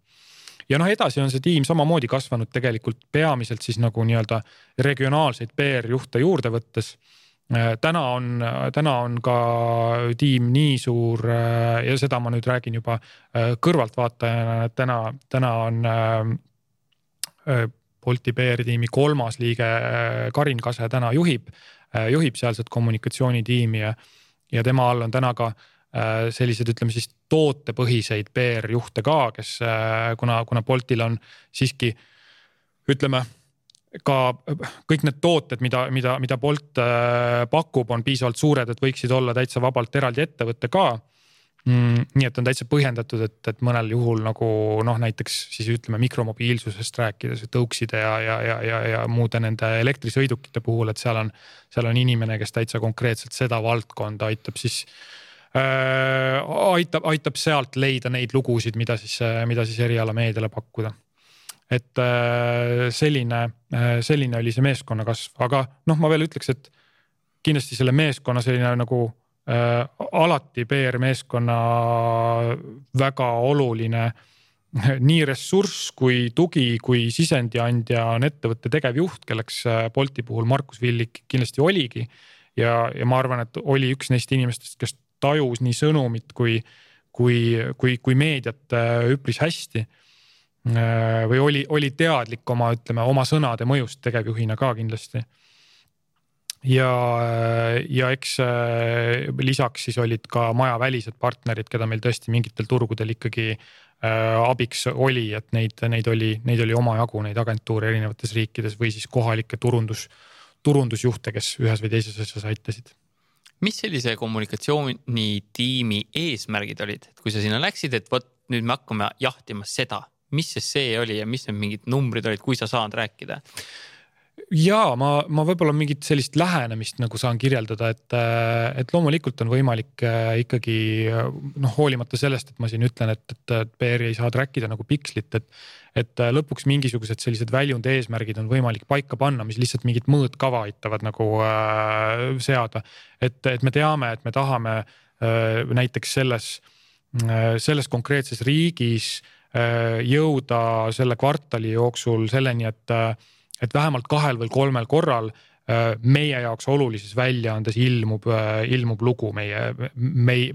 ja noh, edasi on see tiim samamoodi kasvanud tegelikult peamiselt siis nagu nii-öelda regionaalseid PR-juhte juurde võttes. Äh, täna on, täna on ka tiim nii suur äh, ja seda ma nüüd räägin juba äh, kõrvaltvaatajana, et täna, täna on Bolti PR-tiimi kolmas liige Karin Kase täna juhib, juhib sealset kommunikatsioonitiimi ja, ja tema all on täna ka sellised, ütleme siis tootepõhiseid PR-juhte ka, kes kuna, kuna Boltil on siiski ütleme ka kõik need tooted, mida, mida, mida Bolt äh, pakub, on piisavalt suured, et võiksid olla täitsa vabalt eraldi ettevõte ka mm,. nii et on täitsa põhjendatud, et, et mõnel juhul nagu noh, näiteks siis ütleme mikromobiilsusest rääkides, tõukside ja, ja, ja, ja, ja muude nende elektrisõidukite puhul, et seal on, seal on inimene, kes täitsa konkreetselt seda valdkonda aitab siis äh,. Aitab, aitab sealt leida neid lugusid, mida siis, mida siis erialameediale pakkuda et äh, selline, äh, selline oli see meeskonna kasv, aga noh, ma veel ütleks, et kindlasti selle meeskonna selline nagu äh, alati PR-meeskonna väga oluline nii ressurss kui tugi kui sisendi andja on ettevõtte tegevjuht, kelleks äh, Bolti puhul Markus Villik kindlasti oligi. ja, ja ma arvan, et oli üks neist inimestest, kes tajus nii sõnumit kui, kui, kui, kui meediat üpris hästi Äh, või oli, oli teadlik oma, ütleme oma sõnade mõjust tegevjuhina ka kindlasti. ja, ja eks äh, lisaks siis olid ka majavälised partnerid, keda meil tõesti mingitel turgudel ikkagi äh, abiks oli, et neid, neid oli, neid oli omajagu, neid agentuure erinevates riikides või siis kohalikke turundus, turundusjuhte, kes ühes või teises asjas aitasid mis sellise kommunikatsioonitiimi eesmärgid olid, et kui sa sinna läksid, et vot nüüd me hakkame jahtima seda mis see see oli ja mis need mingid numbrid olid, kui sa saad rääkida? Ja ma, ma võib-olla mingit sellist lähenemist nagu saan kirjeldada, et, et loomulikult on võimalik äh, ikkagi noh, hoolimata sellest, et ma siin ütlen, et, et PR-i ei saa track ida nagu pikslit, et. et lõpuks mingisugused sellised väljund eesmärgid on võimalik paika panna, mis lihtsalt mingit mõõtkava aitavad nagu äh, seada. et, et me teame, et me tahame äh, näiteks selles äh,, selles konkreetses riigis äh, Äh, jõuda selle kvartali jooksul selleni, et, äh, et vähemalt kahel või kolmel korral äh, meie jaoks olulises väljaandes ilmub, ilmub lugu meie, mei-,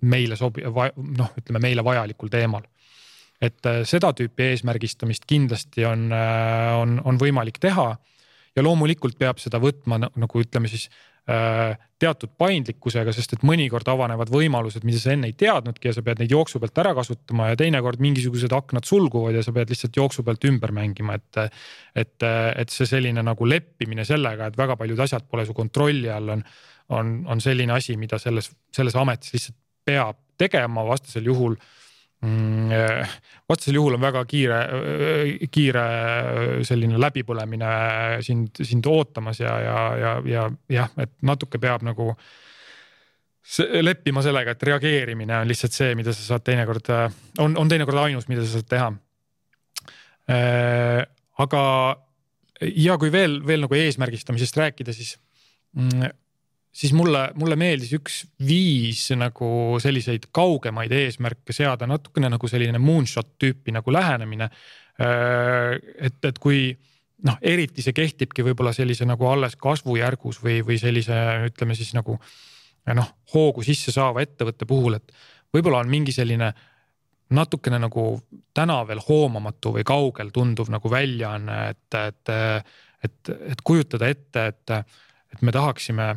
meile sobi-, noh, ütleme meile vajalikul teemal. et seda tüüpi eesmärgistamist kindlasti on, on, on võimalik teha ja loomulikult peab seda võtma nagu ütleme siis Äh, teatud paindlikkusega, sest et mõnikord avanevad võimalused, mida sa enne ei teadnudki ja sa pead neid jooksu pealt ära kasutama ja teinekord mingisugused aknad sulguvad ja sa pead lihtsalt jooksu pealt ümber mängima, et. et, et see selline nagu leppimine sellega, et väga paljud asjad pole su kontrolli all, on, on, on selline asi, mida selles, selles ametis lihtsalt peab tegema, vastasel juhul eh, vastasel juhul on väga kiire, eh, kiire selline läbipõlemine sind, sind ootamas ja, ja, ja, ja jah, et natuke peab nagu leppima sellega, et reageerimine on lihtsalt see, mida sa saad teinekord, on, on teinekord ainus, mida sa saad teha. Eh, aga ja kui veel, veel nagu eesmärgistamisest rääkida, siis mm, siis mulle, mulle meeldis üks viis nagu selliseid kaugemaid eesmärke seada, natukene nagu selline moonshot tüüpi nagu lähenemine. Äh, et, et kui noh, eriti see kehtibki võib-olla sellise nagu alles kasvujärgus või, või sellise, ütleme siis nagu noh, hoogu sisse saava ettevõtte puhul, et võib-olla on mingi selline natukene nagu täna veel hoomamatu või kaugel tunduv nagu väljaanne, et, et, et, et kujutada ette, et, et me tahaksime.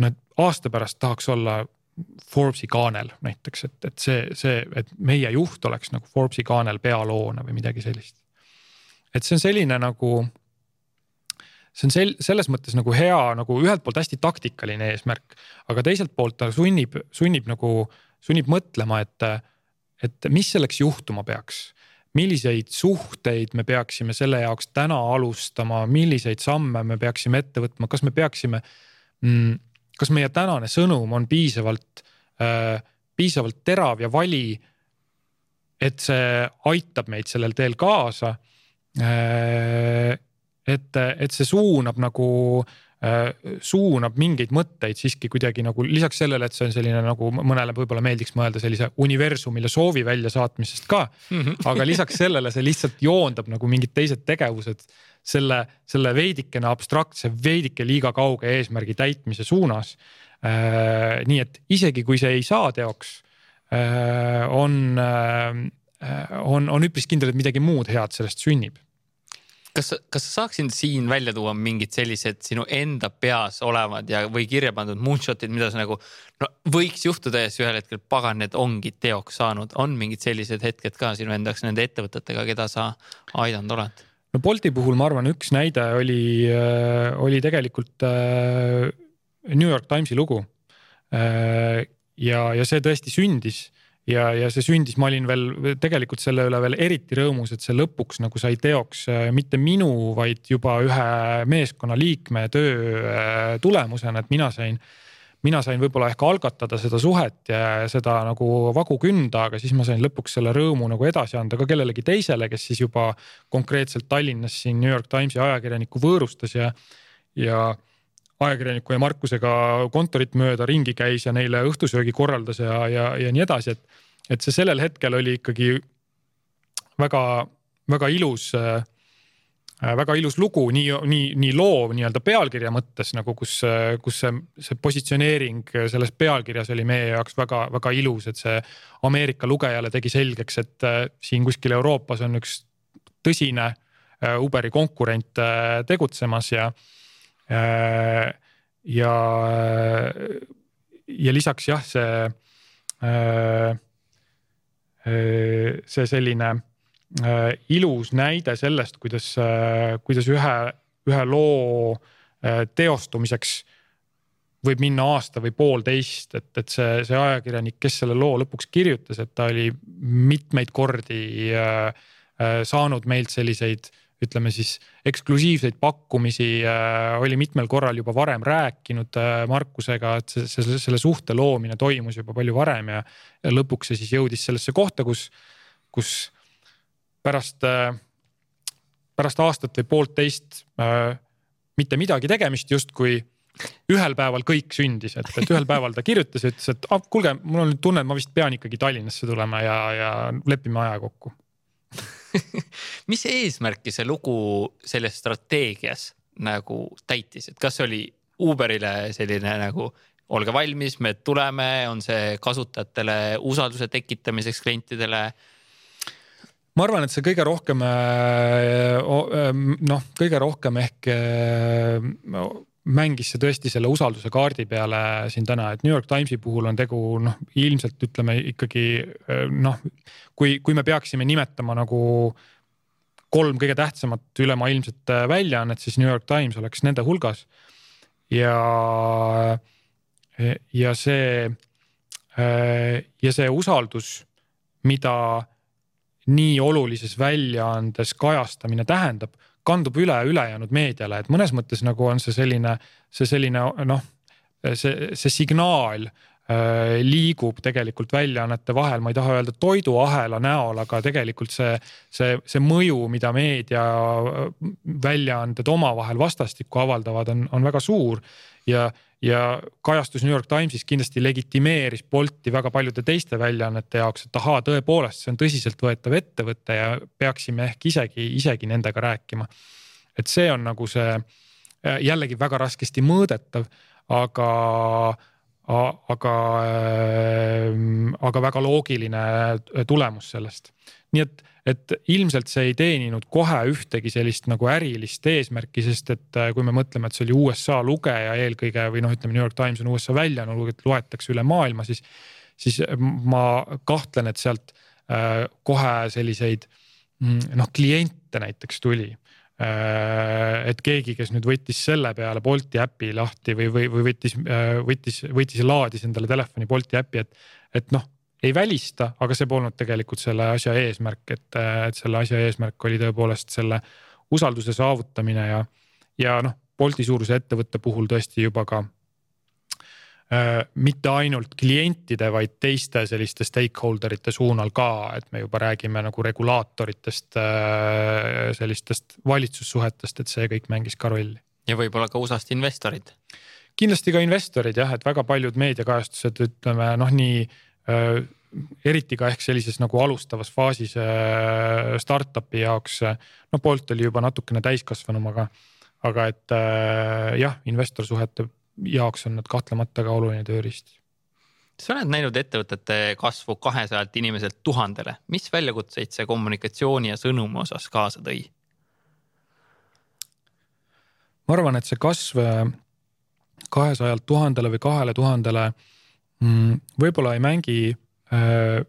No aasta pärast tahaks olla Forbesi kaanel näiteks, et, et see, see, et meie juht oleks nagu Forbesi kaanel pealoona või midagi sellist. et see on selline nagu see on sel-, selles mõttes nagu hea nagu ühelt poolt hästi taktikaline eesmärk, aga teiselt poolt ta sunnib, sunnib nagu, sunnib mõtlema, et, et mis selleks juhtuma peaks. milliseid suhteid me peaksime selle jaoks täna alustama, milliseid samme me peaksime ette võtma, kas me peaksime mm,, kas meie tänane sõnum on piisavalt äh,, piisavalt terav ja vali. et see aitab meid sellel teel kaasa äh, et, et see suunab nagu äh, suunab mingeid mõtteid siiski kuidagi nagu lisaks sellele, et see on selline nagu mõnele võib-olla meeldiks mõelda sellise universumile soovi väljasaatmisest ka mm. -hmm. aga lisaks sellele see lihtsalt joondab nagu mingid teised tegevused selle, selle veidikene abstraktse, veidike liiga kauge eesmärgi täitmise suunas äh,. nii et isegi kui see ei saa teoks äh,, on äh,, on, on üpris kindel, et midagi muud head sellest sünnib kas, kas sa saaksid siin välja tuua mingid sellised sinu enda peas olevad ja, või kirja pandud moonshot'id, mida sa nagu no võiks juhtuda ja siis ühel hetkel pagan, need ongi teoks saanud, on mingid sellised hetked ka sinu enda jaoks nende ettevõtetega, keda sa aidanud oled? No Bolti puhul ma arvan, üks näide oli, äh, oli tegelikult äh, New York Timesi lugu. Äh, ja, ja see tõesti sündis ja, ja see sündis, ma olin veel tegelikult selle üle veel eriti rõõmus, et see lõpuks nagu sai teoks äh, mitte minu, vaid juba ühe meeskonnaliikme töö äh, tulemusena, et mina sain mina sain võib-olla ehk algatada seda suhet ja seda nagu vagu künda, aga siis ma sain lõpuks selle rõõmu nagu edasi anda ka kellelegi teisele, kes siis juba konkreetselt Tallinnas siin New York Timesi ajakirjanikku võõrustas ja, ja ajakirjaniku ja Markusega kontorit mööda ringi käis ja neile õhtusöögi korraldas ja, ja, ja nii edasi, et, et see sellel hetkel oli ikkagi väga, väga ilus äh, väga ilus lugu, nii, nii, nii loo nii-öelda pealkirja mõttes nagu, kus, kus see, see positsioneering selles pealkirjas oli meie jaoks väga-väga ilus, et see Ameerika lugejale tegi selgeks, et äh, siin kuskil Euroopas on üks tõsine äh, Uberi konkurent äh, tegutsemas ja Äh, ja, ja lisaks jah, see, äh, see selline äh, ilus näide sellest, kuidas, kuidas ühe, ühe loo teostumiseks võib minna aasta või poolteist, et, et see, see ajakirjanik, kes selle loo lõpuks kirjutas, et ta oli mitmeid kordi äh, saanud meilt selliseid ütleme siis eksklusiivseid pakkumisi äh, oli mitmel korral juba varem rääkinud äh, Markusega, et see, see, selle suhte loomine toimus juba palju varem ja, ja lõpuks see siis jõudis sellesse kohta, kus, kus pärast äh,, pärast aastat või poolteist äh, mitte midagi tegemist justkui ühel päeval kõik sündis, et, et ühel päeval ta kirjutas ja ütles, et ah, kuulge, mul on nüüd tunne, et ma vist pean ikkagi Tallinnasse tulema ja, ja lepime aja kokku. Mis eesmärki see lugu selles strateegias nagu täitis, et kas oli Uberile selline nagu olge valmis, me tuleme, on see kasutajatele usalduse tekitamiseks klientidele? Ma arvan, et see kõige rohkem äh, noh, kõige rohkem ehk äh, mängis see tõesti selle usalduse kaardi peale siin täna, et New York Timesi puhul on tegu noh, ilmselt ütleme ikkagi noh, kui, kui me peaksime nimetama nagu kolm kõige tähtsamat ülemaailmset väljaannet, siis New York Times oleks nende hulgas. ja, ja see ja see usaldus, mida nii olulises väljaandes kajastamine tähendab kandub üle ülejäänud meediale, et mõnes mõttes nagu on see selline, see selline noh, see, see signaal äh, liigub tegelikult väljaannete vahel, ma ei taha öelda toiduahela näol, aga tegelikult see, see, see mõju, mida meedia väljaanded omavahel vastastikku avaldavad, on, on väga suur. Ja ja kajastus New York Timesis kindlasti legitimeeris Bolti väga paljude teiste väljaannete jaoks, et ahaa, tõepoolest, see on tõsiseltvõetav ettevõte ja peaksime ehk isegi, isegi nendega rääkima. et see on nagu see jällegi väga raskesti mõõdetav, aga, aga, aga väga loogiline tulemus sellest. nii et, et ilmselt see ei teeninud kohe ühtegi sellist nagu ärilist eesmärki, sest et kui me mõtleme, et see oli USA lugeja eelkõige või noh, ütleme New York Times on USA väljaanne, loetakse üle maailma, siis, siis ma kahtlen, et sealt kohe selliseid mm, noh, kliente näiteks tuli Äh, et keegi, kes nüüd võttis selle peale Bolti äpi lahti või, või, või võttis, äh, võttis, võttis ja laadis endale telefoni Bolti äpi, et, et noh, ei välista, aga see polnud tegelikult selle asja eesmärk, et, et selle asja eesmärk oli tõepoolest selle usalduse saavutamine ja, ja noh, Bolti suuruse ettevõtte puhul tõesti juba ka Äh, mitte ainult klientide, vaid teiste selliste stakeholder ite suunal ka, et me juba räägime nagu regulaatoritest, äh, sellistest valitsussuhetest, et see kõik mängis ka rolli. ja võib-olla ka USA-st investorid. kindlasti ka investorid jah, et väga paljud meediakajastused ütleme noh, nii äh, eriti ka ehk sellises nagu alustavas faasis äh, startup'i jaoks, no Bolt oli juba natukene täiskasvanum, aga, aga et äh, jah, investorsuhete jaoks on nad kahtlemata ka oluline tööriist. sa oled näinud ettevõtete kasvu kahesajalt inimeselt tuhandele, mis väljakutseid see kommunikatsiooni ja sõnumi osas kaasa tõi? ma arvan, et see kasv äh, kahesajalt tuhandele või kahele tuhandele mm, võib-olla ei mängi äh,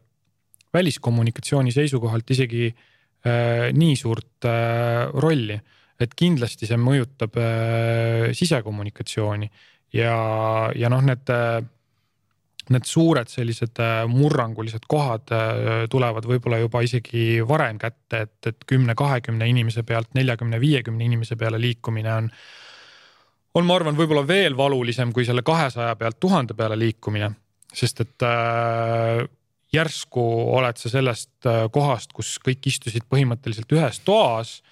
väliskommunikatsiooni seisukohalt isegi äh, nii suurt äh, rolli, et kindlasti see mõjutab äh, sisekommunikatsiooni ja, ja noh, need, need suured sellised äh, murrangulised kohad äh, tulevad võib-olla juba isegi varem kätte, et, et kümne, kahekümne inimese pealt neljakümne, viiekümne inimese peale liikumine on. on, ma arvan, võib-olla veel valulisem kui selle kahesaja pealt tuhande peale liikumine, sest et äh, järsku oled sa sellest äh, kohast, kus kõik istusid põhimõtteliselt ühes toas äh,.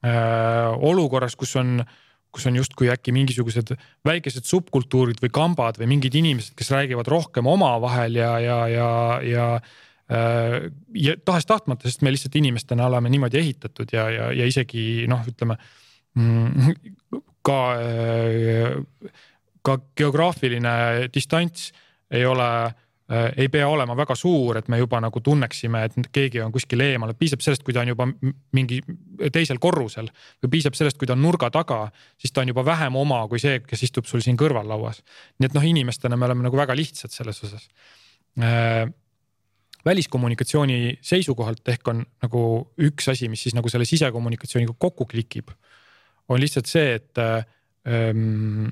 Olukorras, kus on äh, kus on justkui äkki mingisugused väikesed subkultuurid või kambad või mingid inimesed, kes räägivad rohkem omavahel ja, ja, ja, ja äh, ja tahes-tahtmata, sest me lihtsalt inimestena oleme niimoodi ehitatud ja, ja, ja isegi noh, ütleme mm, ka, äh, ka geograafiline distants ei ole Äh, ei pea olema väga suur, et me juba nagu tunneksime, et keegi on kuskil eemal, piisab sellest, kui ta on juba mingi teisel korrusel. Või piisab sellest, kui ta on nurga taga, siis ta on juba vähem oma kui see, kes istub sul siin kõrval lauas. nii et noh, inimestena me oleme nagu väga lihtsad selles osas. Äh, väliskommunikatsiooni seisukohalt ehk on nagu üks asi, mis siis nagu selle sisekommunikatsiooniga kokku klikib, on lihtsalt see, et ähm,,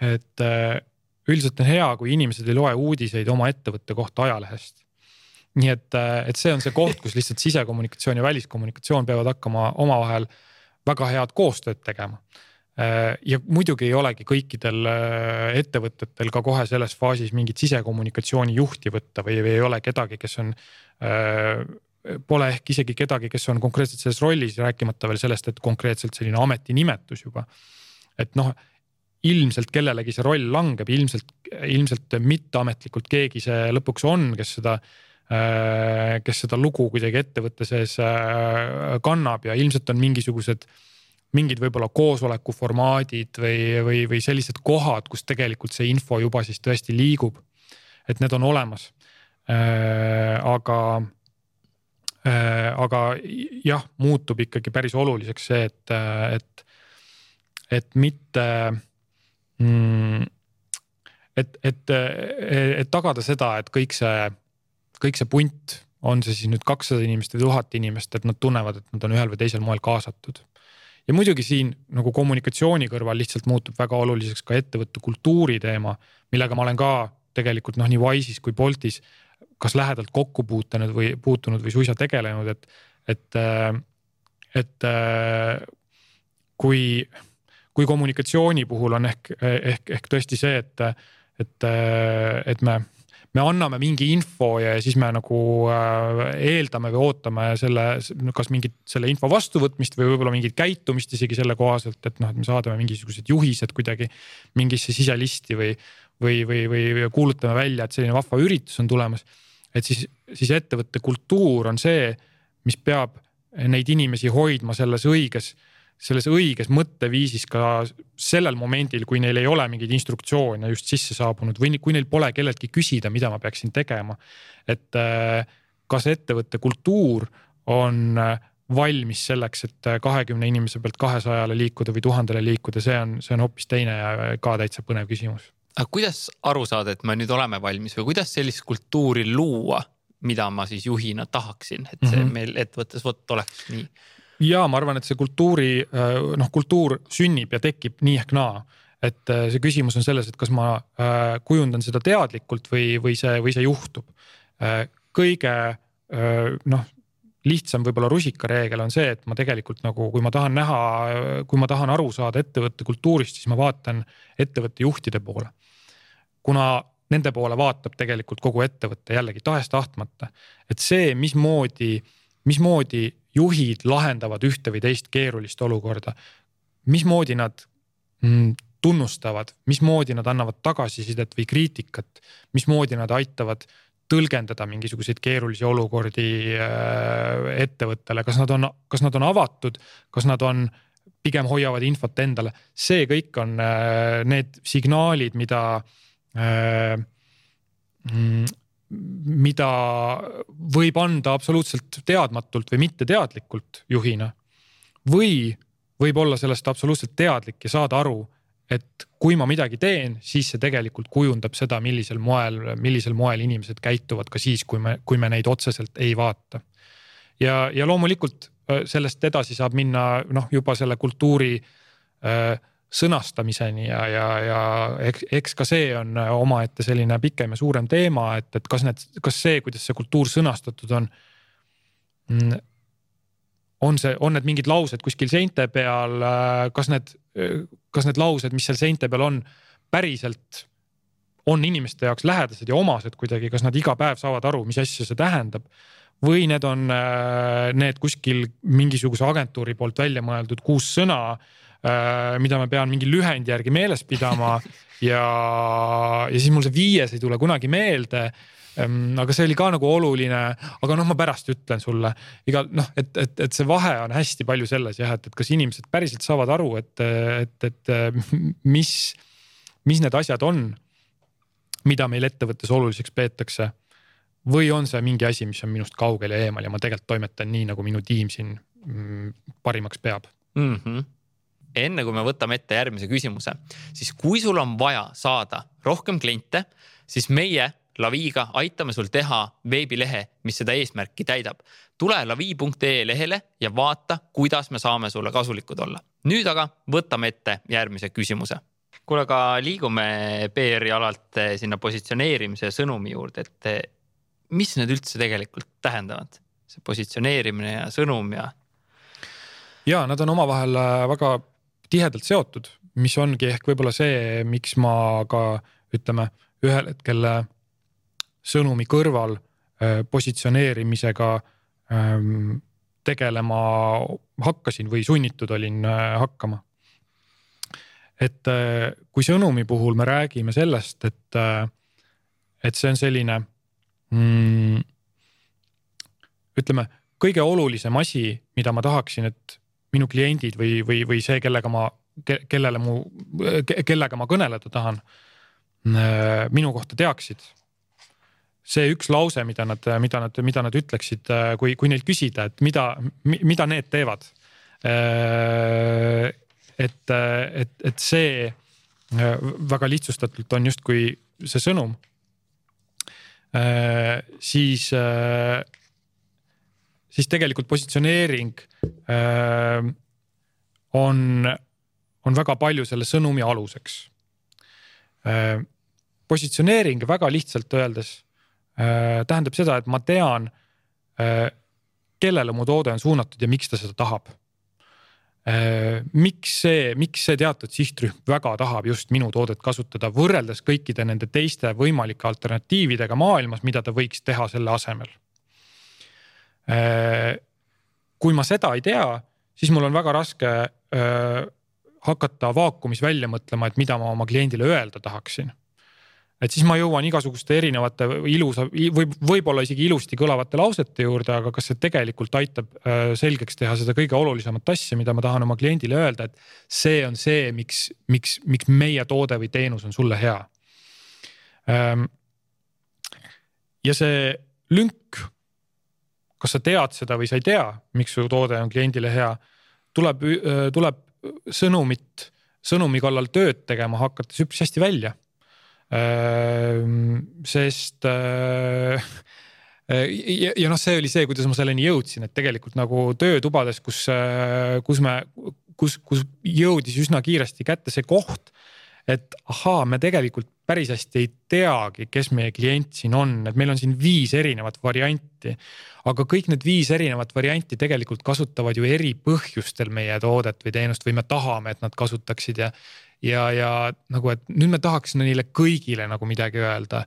et äh, üldiselt on hea, kui inimesed ei loe uudiseid oma ettevõtte kohta ajalehest. nii et, äh, et see on see koht, kus lihtsalt sisekommunikatsioon ja väliskommunikatsioon peavad hakkama omavahel väga head koostööd tegema. Äh, ja muidugi ei olegi kõikidel äh, ettevõtetel ka kohe selles faasis mingit sisekommunikatsiooni juhti võtta või, või ei ole kedagi, kes on Pole ehk isegi kedagi, kes on konkreetselt selles rollis, rääkimata veel sellest, et konkreetselt selline ametinimetus juba. et noh ilmselt kellelegi see roll langeb, ilmselt, ilmselt mitteametlikult keegi see lõpuks on, kes seda äh, kes seda lugu kuidagi ettevõtte sees äh, kannab ja ilmselt on mingisugused, mingid võib-olla koosoleku formaadid või, või, või sellised kohad, kus tegelikult see info juba siis tõesti liigub. et need on olemas. Äh, aga, aga jah, muutub ikkagi päris oluliseks see, et, et, et mitte mm,. et, et, et tagada seda, et kõik see, kõik see punt, on see siis nüüd kakssada inimest või tuhat inimest, et nad tunnevad, et nad on ühel või teisel moel kaasatud. ja muidugi siin nagu kommunikatsiooni kõrval lihtsalt muutub väga oluliseks ka ettevõtte kultuuri teema, millega ma olen ka tegelikult noh, nii Wise'is kui Boltis kas lähedalt kokku puutunud või puutunud või suisa tegelenud, et, et, et kui kui kommunikatsiooni puhul on ehk, ehk, ehk tõesti see, et, et, et me, me anname mingi info ja siis me nagu äh, eeldame või ootame selle, kas mingit selle info vastuvõtmist või võib-olla mingit käitumist isegi selle kohaselt, et noh, et me saadame mingisugused juhised kuidagi mingisse siselisti või, või, või, või kuulutame välja, et selline vahva üritus on tulemas. et siis, siis ettevõtte kultuur on see, mis peab neid inimesi hoidma selles õiges selles õiges mõtteviisis ka sellel momendil, kui neil ei ole mingeid instruktsioone just sisse saabunud või kui neil pole kelleltki küsida, mida ma peaksin tegema. et äh, kas ettevõtte kultuur on äh, valmis selleks, et äh, kahekümne inimese pealt kahesajale liikuda või tuhandele liikuda, see on, see on hoopis teine ja ka täitsa põnev küsimus. aga kuidas aru saada, et me nüüd oleme valmis või kuidas sellist kultuuri luua, mida ma siis juhina tahaksin, et see mm -hmm. meil ettevõttes vot oleks nii ja ma arvan, et see kultuuri äh, noh, kultuur sünnib ja tekib nii ehk naa et äh, see küsimus on selles, et kas ma äh, kujundan seda teadlikult või, või see, või see juhtub. kõige noh, lihtsam võib-olla rusikareegel on see, et ma tegelikult nagu, kui ma tahan näha, kui ma tahan aru saada ettevõtte kultuurist, siis ma vaatan ettevõtte juhtide poole. kuna nende poole vaatab tegelikult kogu ettevõte jällegi tahes-tahtmata, et see, mismoodi, mismoodi juhid lahendavad ühte või teist keerulist olukorda. mismoodi nad mm, tunnustavad, mismoodi nad annavad tagasisidet või kriitikat, mismoodi nad aitavad tõlgendada mingisuguseid keerulisi olukordi äh, ettevõttele, kas nad on, kas nad on avatud, kas nad on pigem hoiavad infot endale, see kõik on äh, need signaalid, mida äh, mm, mida võib anda absoluutselt teadmatult või mitteteadlikult juhina. või võib olla sellest absoluutselt teadlik ja saada aru, et kui ma midagi teen, siis see tegelikult kujundab seda, millisel moel, millisel moel inimesed käituvad ka siis, kui me, kui me neid otseselt ei vaata. ja, ja loomulikult äh, sellest edasi saab minna noh, juba selle kultuuri äh, sõnastamiseni ja, ja, ja eks, eks ka see on omaette selline pikem ja suurem teema, et, et kas need, kas see, kuidas see kultuur sõnastatud on. Mm, on see, on need mingid laused kuskil seinte peal, kas need, kas need laused, mis seal seinte peal on, päriselt on inimeste jaoks lähedased ja omased kuidagi, kas nad iga päev saavad aru, mis asja see tähendab või need on need kuskil mingisuguse agentuuri poolt välja mõeldud kuus sõna mida ma pean mingi lühendi järgi meeles pidama ja, ja siis mul see viies ei tule kunagi meelde ehm, aga see oli ka nagu oluline, aga noh, ma pärast ütlen sulle igal noh, et, et, et see vahe on hästi palju selles jah, et, et kas inimesed päriselt saavad aru, et, et, et mis, mis need asjad on, mida meil ettevõttes oluliseks peetakse. või on see mingi asi, mis on minust kaugel ja eemal ja ma tegelikult toimetan nii, nagu minu tiim siin mm, parimaks peab mm. -hmm enne kui me võtame ette järgmise küsimuse, siis kui sul on vaja saada rohkem kliente, siis meie Laviga aitame sul teha veebilehe, mis seda eesmärki täidab. tule lavi.ee lehele ja vaata, kuidas me saame sulle kasulikud olla. nüüd aga võtame ette järgmise küsimuse. kuule, aga liigume PR-i alalt sinna positsioneerimise ja sõnumi juurde, et mis need üldse tegelikult tähendavad, see positsioneerimine ja sõnum ja ja nad on omavahel väga tihedalt seotud, mis ongi ehk võib-olla see, miks ma ka ütleme ühel hetkel äh, sõnumi kõrval äh, positsioneerimisega ähm, tegelema hakkasin või sunnitud olin äh, hakkama. et kui sõnumi puhul me räägime sellest, et, et see on selline mm, ütleme, kõige olulisem asi, mida ma tahaksin, et minu kliendid või, või, või see, kellega ma ke,, kellele mu, kellega ma kõneleda tahan, äh, minu kohta teaksid. see üks lause, mida nad, mida nad, mida nad ütleksid, äh, kui, kui neilt küsida, et mida, mida need teevad. Äh, et, et, et see väga lihtsustatult on justkui see sõnum. siis siis tegelikult positsioneering äh, on, on väga palju selle sõnumi aluseks äh,. positsioneering väga lihtsalt öeldes äh, tähendab seda, et ma tean äh,, kellele mu toode on suunatud ja miks ta seda tahab äh,. miks see, miks see teatud sihtrühm väga tahab just minu toodet kasutada, võrreldes kõikide nende teiste võimalike alternatiividega maailmas, mida ta võiks teha selle asemel kui ma seda ei tea, siis mul on väga raske äh, hakata vaakumis välja mõtlema, et mida ma oma kliendile öelda tahaksin. et siis ma jõuan igasuguste erinevate ilusa või võib-olla isegi ilusti kõlavate lausete juurde, aga kas see tegelikult aitab äh, selgeks teha seda kõige olulisemat asja, mida ma tahan oma kliendile öelda, et see on see, miks, miks, miks meie toode või teenus on sulle hea. Ähm, ja see lünk, kas sa tead seda või sa ei tea, miks su toode on kliendile hea, tuleb, äh, tuleb sõnumit, sõnumi kallal tööd tegema hakates üpris hästi välja. Ehm, sest äh, ja, ja noh, see oli see, kuidas ma selleni jõudsin, et tegelikult nagu töötubades, kus, äh, kus me, kus, kus jõudis üsna kiiresti kätte see koht, et ahaa, me tegelikult päris hästi ei teagi, kes meie klient siin on, et meil on siin viis erinevat varianti. aga kõik need viis erinevat varianti tegelikult kasutavad ju eri põhjustel meie toodet või teenust või me tahame, et nad kasutaksid ja ja, ja nagu, et nüüd me tahaks neile kõigile nagu midagi öelda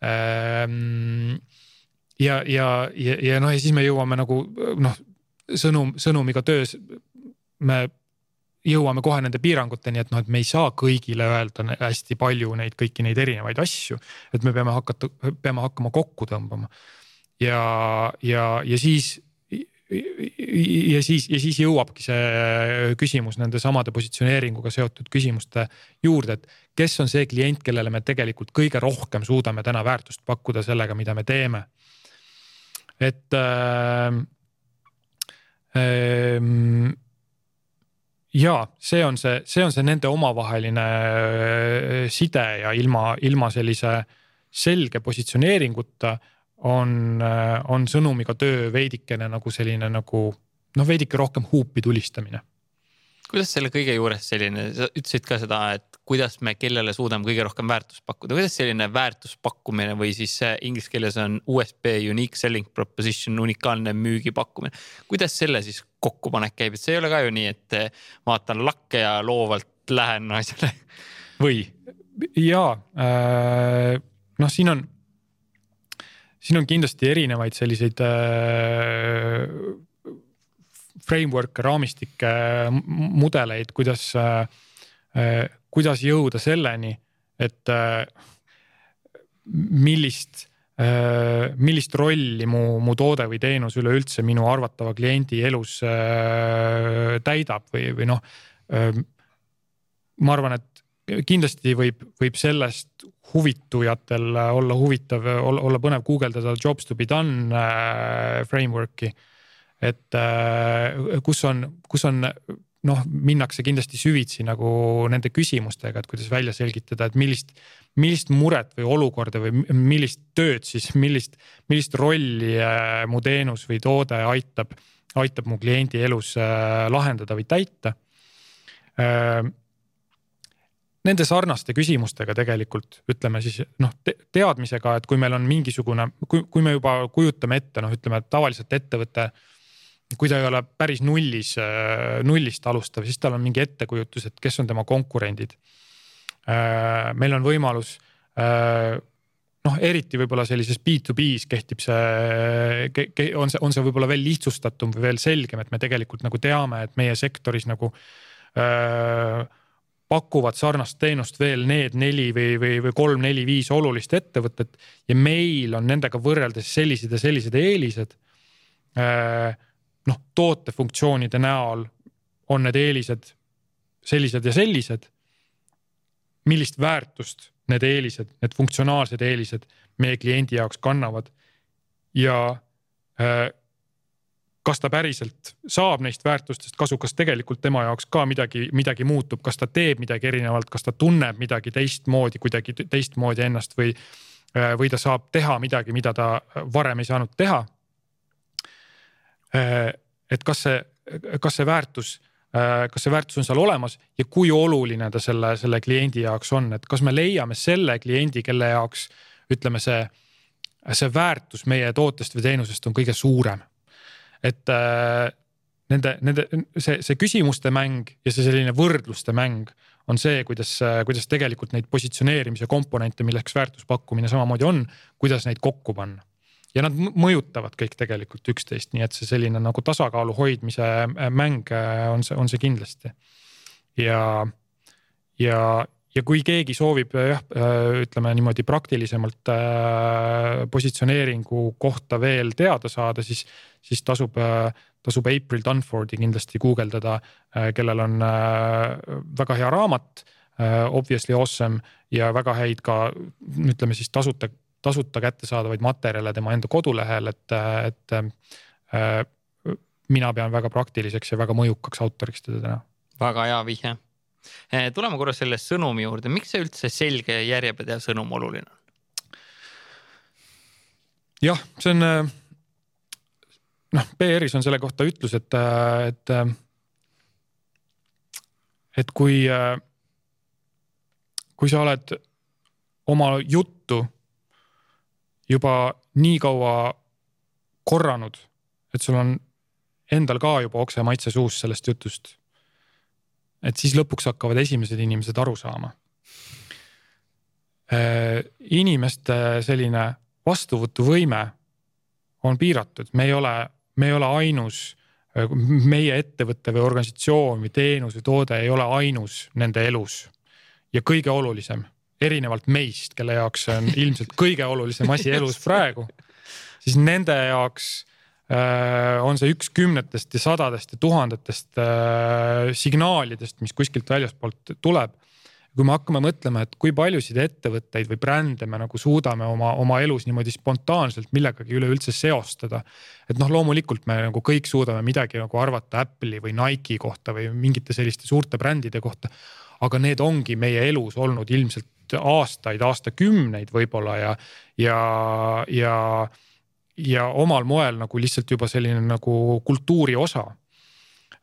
ähm, ja, ja, ja, ja noh, ja siis me jõuame nagu noh, sõnum, sõnumiga töös me jõuame kohe nende piiranguteni, et noh, et me ei saa kõigile öelda hästi palju neid kõiki neid erinevaid asju. et me peame hakata, peame hakkama kokku tõmbama. ja, ja, ja siis ja siis, ja siis jõuabki see küsimus nende samade positsioneeringuga seotud küsimuste juurde, et kes on see klient, kellele me tegelikult kõige rohkem suudame täna väärtust pakkuda sellega, mida me teeme. et äh, äh, ja see on see, see on see nende omavaheline äh, side ja ilma, ilma sellise selge positsioneeringuta on, äh, on sõnumiga töö veidikene nagu selline nagu noh, veidike rohkem huupi tulistamine. Kuidas selle kõige juures selline, sa ütlesid ka seda, et kuidas me kellele suudame kõige rohkem väärtust pakkuda, kuidas selline väärtuspakkumine või siis inglise keeles on USP unique selling proposition, unikaalne müügipakkumine. kuidas selle siis kokkupanek käib, et see ei ole ka ju nii, et vaatan lakke ja loovalt lähen asjale või? ja äh, noh, siin on siin on kindlasti erinevaid selliseid äh, framework'e, raamistikke, mudeleid, kuidas äh,, kuidas jõuda selleni, et äh, millist äh,, millist rolli mu, mu toode või teenus üleüldse minu arvatava kliendi elus täidab või, või noh ma arvan, et kindlasti võib, võib sellest huvitujatel olla huvitav, olla põnev guugeldada jobs to be done framework'i. Et äh, kus on, kus on noh, minnakse kindlasti süvitsi nagu nende küsimustega, et kuidas välja selgitada, et millist, millist muret või olukorda või millist tööd siis, millist, millist rolli äh, mu teenus või toode aitab, aitab mu kliendi elus lahendada või täita nende sarnaste küsimustega tegelikult ütleme siis noh te, teadmisega, et kui meil on mingisugune, kui, kui me juba kujutame ette, noh, ütleme tavaliselt ettevõte. Kui ta ei ole päris nullis, nullist alustav, siis tal on mingi ettekujutus, et kes on tema konkurendid. Äh, meil on võimalus äh, noh, eriti võib-olla sellises B2B-s kehtib see, on see, on see võib-olla veel lihtsustatum või veel selgem, et me tegelikult nagu teame, et meie sektoris nagu äh, pakuvad sarnast teenust veel need neli või, või, või kolm-neli-viis olulist ettevõtet ja meil on nendega võrreldes sellised ja sellised eelised. Äh, noh, tootefunktsioonide näol on need eelised sellised ja sellised. millist väärtust need eelised, need funktsionaalsed eelised meie kliendi jaoks kannavad ja äh, kas ta päriselt saab neist väärtustest kasu, kas tegelikult tema jaoks ka midagi, midagi muutub, kas ta teeb midagi erinevalt, kas ta tunneb midagi teistmoodi, kuidagi teistmoodi ennast või, või ta saab teha midagi, mida ta varem ei saanud teha. Et kas see, kas see väärtus, kas see väärtus on seal olemas ja kui oluline ta selle, selle kliendi jaoks on, et kas me leiame selle kliendi, kelle jaoks ütleme, see, see väärtus meie tootest või teenusest on kõige suurem et äh, nende, nende see, see küsimuste mäng ja see selline võrdluste mäng on see, kuidas, kuidas tegelikult neid positsioneerimise komponente, milleks väärtuspakkumine samamoodi on, kuidas neid kokku panna. Ja nad mõjutavad kõik tegelikult üksteist, nii et see selline nagu tasakaalu hoidmise äh, mäng äh, on see, on see kindlasti. ja, ja, ja kui keegi soovib jah, ütleme niimoodi praktilisemalt positsioneeringu kohta veel teada saada, siis, siis tasub, tasub April Dunfordi kindlasti guugeldada, kellel on väga hea raamat. Obviously awesome ja väga häid ka ütleme siis tasuta, tasuta kättesaadavaid materjale tema enda kodulehel, et, et mina pean väga praktiliseks ja väga mõjukaks autoriks teda täna. väga hea vihje. Eh, tuleme korra selle sõnumi juurde, miks see üldse selge ja järjepidev sõnum oluline on? jah, see on eh, noh, PR-is on selle kohta ütlus, et, eh, et, et kui, kui sa oled oma juttu juba nii kaua korranud, et sul on endal ka juba okse maitse suus sellest jutust. et siis lõpuks hakkavad esimesed inimesed aru saama. Äh, inimeste selline vastuvõtuvõime on piiratud, me ei ole, me ei ole ainus, äh, meie ettevõte või organisatsioon või teenus või toode ei ole ainus nende elus. ja kõige olulisem, erinevalt meist, kelle jaoks see on ilmselt kõige olulisem asi elus praegu, siis nende jaoks Äh, on see üks kümnetest ja sadadest ja tuhandetest äh, signaalidest, mis kuskilt väljaspoolt tuleb. kui me hakkame mõtlema, et kui paljusid ettevõtteid või brände me nagu suudame oma, oma elus niimoodi spontaanselt millegagi üleüldse seostada. et noh, loomulikult me nagu kõik suudame midagi nagu arvata Apple'i või Nike'i kohta või mingite selliste suurte brändide kohta. aga need ongi meie elus olnud ilmselt aastaid, aastakümneid võib-olla ja, ja, ja ja omal moel nagu lihtsalt juba selline nagu kultuuri osa.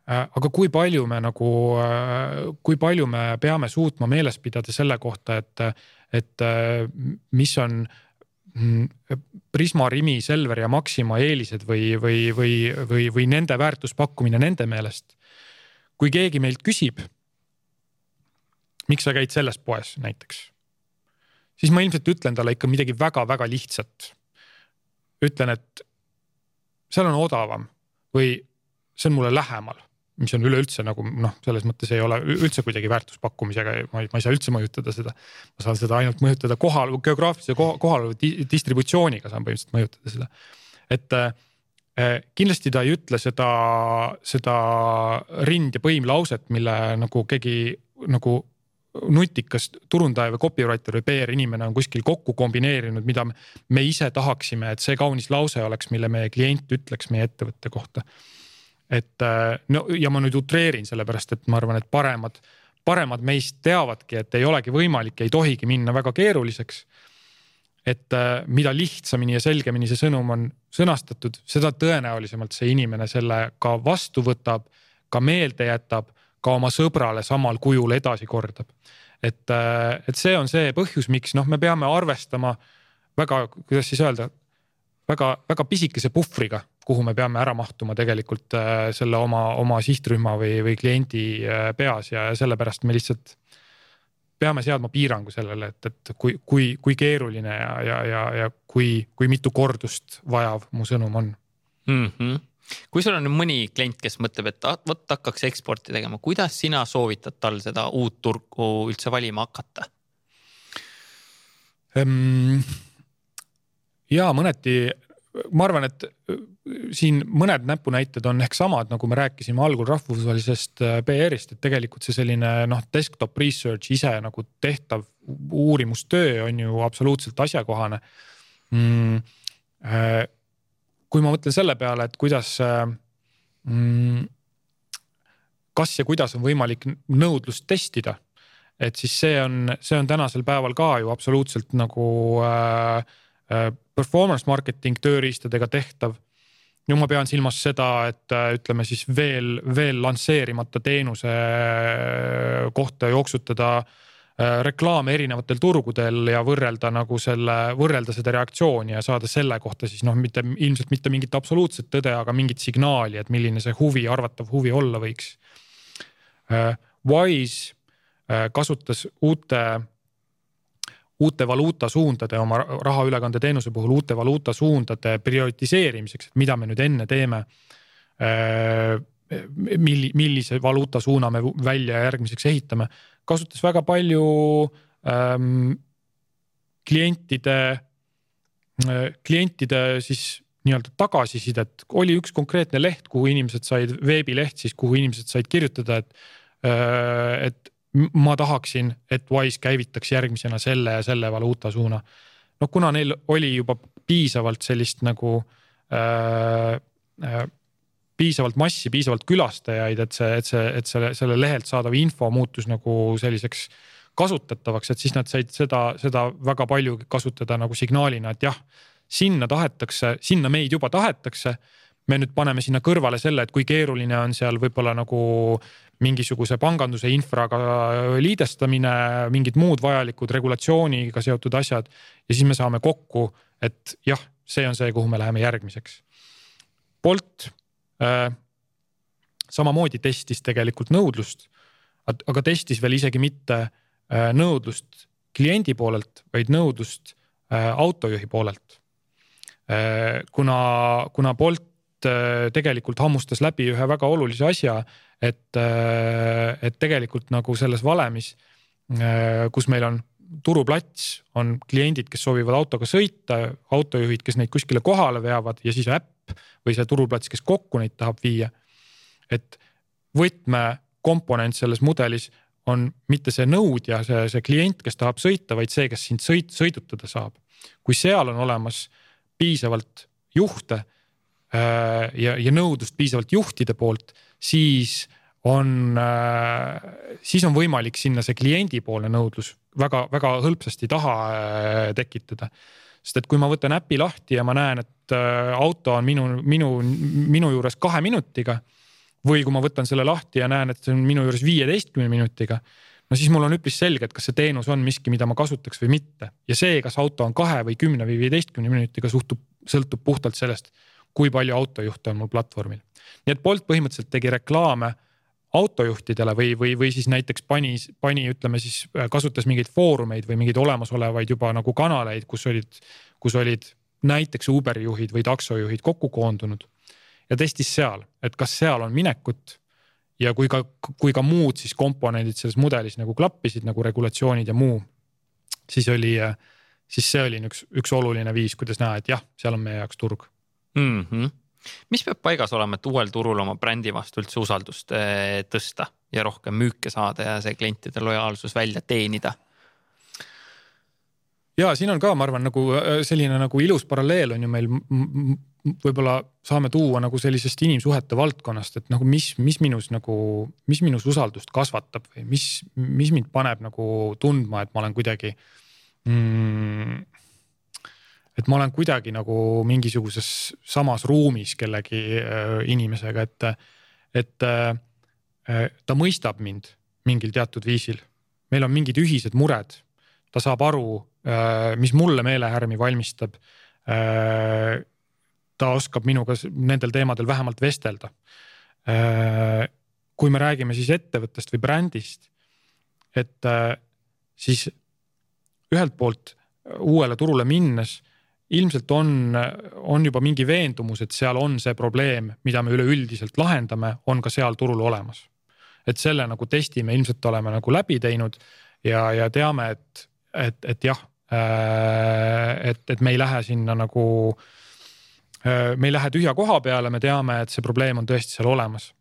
Aga kui palju me nagu, kui palju me peame suutma meeles pidada selle kohta, et, et mis on mm, Prisma, Rimi, Selver ja Maxima eelised või, või, või, või, või nende väärtuspakkumine nende meelest. kui keegi meilt küsib. miks sa käid selles poes näiteks? Siis ma ilmselt ütlen talle ikka midagi väga-väga lihtsat ütlen, et seal on odavam või see on mulle lähemal, mis on üleüldse nagu noh, selles mõttes ei ole üldse kuidagi väärtuspakkumisega, ma ei, saa üldse mõjutada seda. ma saan seda ainult mõjutada kohal, geograafilise kohalolu distributsiooniga saan põhimõtteliselt mõjutada seda. et äh, kindlasti ta ei ütle seda, seda rind ja põimlauset, mille nagu keegi nagu nutikas turundaja või copywriter või PR inimene on kuskil kokku kombineerinud, mida me ise tahaksime, et see kaunis lause oleks, mille meie klient ütleks meie ettevõtte kohta. et äh, no ja ma nüüd utreerin, sellepärast et ma arvan, et paremad, paremad meist teavadki, et ei olegi võimalik, ei tohigi minna väga keeruliseks. et äh, mida lihtsamini ja selgemini see sõnum on sõnastatud, seda tõenäolisemalt see inimene selle ka vastu võtab, ka meelde jätab ka oma sõbrale samal kujul edasi kordab. et, äh, et see on see põhjus, miks noh, me peame arvestama väga, kuidas siis öelda, väga-väga pisikese puhvriga, kuhu me peame ära mahtuma tegelikult äh, selle oma, oma sihtrühma või, või kliendi äh, peas ja sellepärast me lihtsalt peame seadma piirangu sellele, et, et kui, kui, kui keeruline ja, ja, ja, ja kui, kui mitu kordust vajav mu sõnum on mm. -hmm kui sul on mõni klient, kes mõtleb, et vot hakkaks eksporti tegema, kuidas sina soovitad tal seda uut turgu üldse valima hakata ehm,? ja mõneti, ma arvan, et äh, siin mõned näpunäited on ehk samad, nagu me rääkisime algul rahvusvahelisest äh, PR-ist, et tegelikult see selline noh, desktop research ise nagu tehtav uurimustöö on ju absoluutselt asjakohane mm, äh, kui ma mõtlen selle peale, et kuidas mm,, kas ja kuidas on võimalik nõudlust testida, et siis see on, see on tänasel päeval ka ju absoluutselt nagu äh, äh, performance marketing tööriistadega tehtav. No ma pean silmas seda, et äh, ütleme siis veel, veel lansseerimata teenuse äh, kohta jooksutada äh, Äh, reklaame erinevatel turgudel ja võrrelda nagu selle, võrrelda seda reaktsiooni ja saada selle kohta siis noh, mitte ilmselt mitte mingit absoluutset tõde, aga mingit signaali, et milline see huvi, arvatav huvi olla võiks. Äh, Wise äh, kasutas uute, uute valuutasuundade oma rahaülekandeteenuse puhul uute valuutasuundade prioritiseerimiseks, et mida me nüüd enne teeme milli, millise valuutasuuna me välja järgmiseks ehitame kasutas väga palju ähm, klientide äh,, klientide siis nii-öelda tagasisidet, oli üks konkreetne leht, kuhu inimesed said, veebileht siis, kuhu inimesed said kirjutada, et äh,, et ma tahaksin, et Wise käivitaks järgmisena selle ja selle valuuta suuna. noh, kuna neil oli juba piisavalt sellist nagu äh, äh, piisavalt massi, piisavalt külastajaid, et see, et see, et selle, selle lehelt saadav info muutus nagu selliseks kasutatavaks, et siis nad said seda, seda väga palju kasutada nagu signaalina, et jah, sinna tahetakse, sinna meid juba tahetakse me nüüd paneme sinna kõrvale selle, et kui keeruline on seal võib-olla nagu mingisuguse panganduse infraga liidestamine, mingid muud vajalikud regulatsiooniga seotud asjad. ja siis me saame kokku, et jah, see on see, kuhu me läheme järgmiseks. Bolt samamoodi testis tegelikult nõudlust, aga testis veel isegi mitte äh, nõudlust kliendi poolelt, vaid nõudlust äh, autojuhi poolelt äh,. kuna, kuna Bolt äh, tegelikult hammustas läbi ühe väga olulise asja et, äh, et tegelikult nagu selles valemis, äh, kus meil on turuplats, on kliendid, kes soovivad autoga sõita, autojuhid, kes neid kuskile kohale veavad ja siis äpp või see turuplats, kes kokku neid tahab viia. et võtmekomponent selles mudelis on mitte see nõudja, see, see klient, kes tahab sõita, vaid see, kes sind sõit, sõidutada saab. kui seal on olemas piisavalt juhte äh, ja, ja nõudlust piisavalt juhtide poolt siis on, äh, siis on võimalik sinna see kliendipoolne nõudlus väga-väga hõlpsasti taha äh, tekitada. sest et kui ma võtan äpi lahti ja ma näen, et äh, auto on minu, minu, minu juures kahe minutiga. või kui ma võtan selle lahti ja näen, et see on minu juures viieteistkümne minutiga no siis mul on üpris selge, et kas see teenus on miski, mida ma kasutaks või mitte ja see, kas auto on kahe või kümne või viieteistkümne minutiga suhtub, sõltub puhtalt sellest, kui palju autojuhte on mul platvormil nii et Bolt põhimõtteliselt tegi reklaame autojuhtidele või, või, või siis näiteks pani, pani, ütleme siis kasutas mingeid foorumeid või mingeid olemasolevaid juba nagu kanaleid, kus olid, kus olid näiteks Uberi juhid või taksojuhid kokku koondunud. ja testis seal, et kas seal on minekut ja kui ka, kui ka muud siis komponendid selles mudelis nagu klappisid nagu regulatsioonid ja muu. siis oli, siis see oli üks, üks oluline viis, kuidas näha, et jah, seal on meie jaoks turg mm. -hmm mis peab paigas olema, et uuel turul oma brändi vastu üldse usaldust eh, tõsta ja rohkem müüke saada ja see klientide lojaalsus välja teenida? ja siin on ka, ma arvan, nagu äh, selline nagu ilus paralleel on ju meil võib-olla saame tuua nagu sellisest inimsuhete valdkonnast, et nagu mis, mis minus nagu, mis minus usaldust kasvatab või mis, mis mind paneb nagu tundma, et ma olen kuidagi mm, et ma olen kuidagi nagu mingisuguses samas ruumis kellegi äh, inimesega, et, et äh, ta mõistab mind mingil teatud viisil. meil on mingid ühised mured, ta saab aru, äh, mis mulle meelehärmi valmistab. ta oskab minuga nendel teemadel vähemalt vestelda. kui me räägime siis ettevõttest või brändist, et siis ühelt poolt uuele turule minnes ilmselt on, on juba mingi veendumus, et seal on see probleem, mida me üleüldiselt lahendame, on ka seal turul olemas. et selle nagu testi me ilmselt oleme nagu läbi teinud ja, ja teame, et, et, et jah, äh, et, et me ei lähe sinna nagu, äh, me ei lähe tühja koha peale, me teame, et see probleem on tõesti seal olemas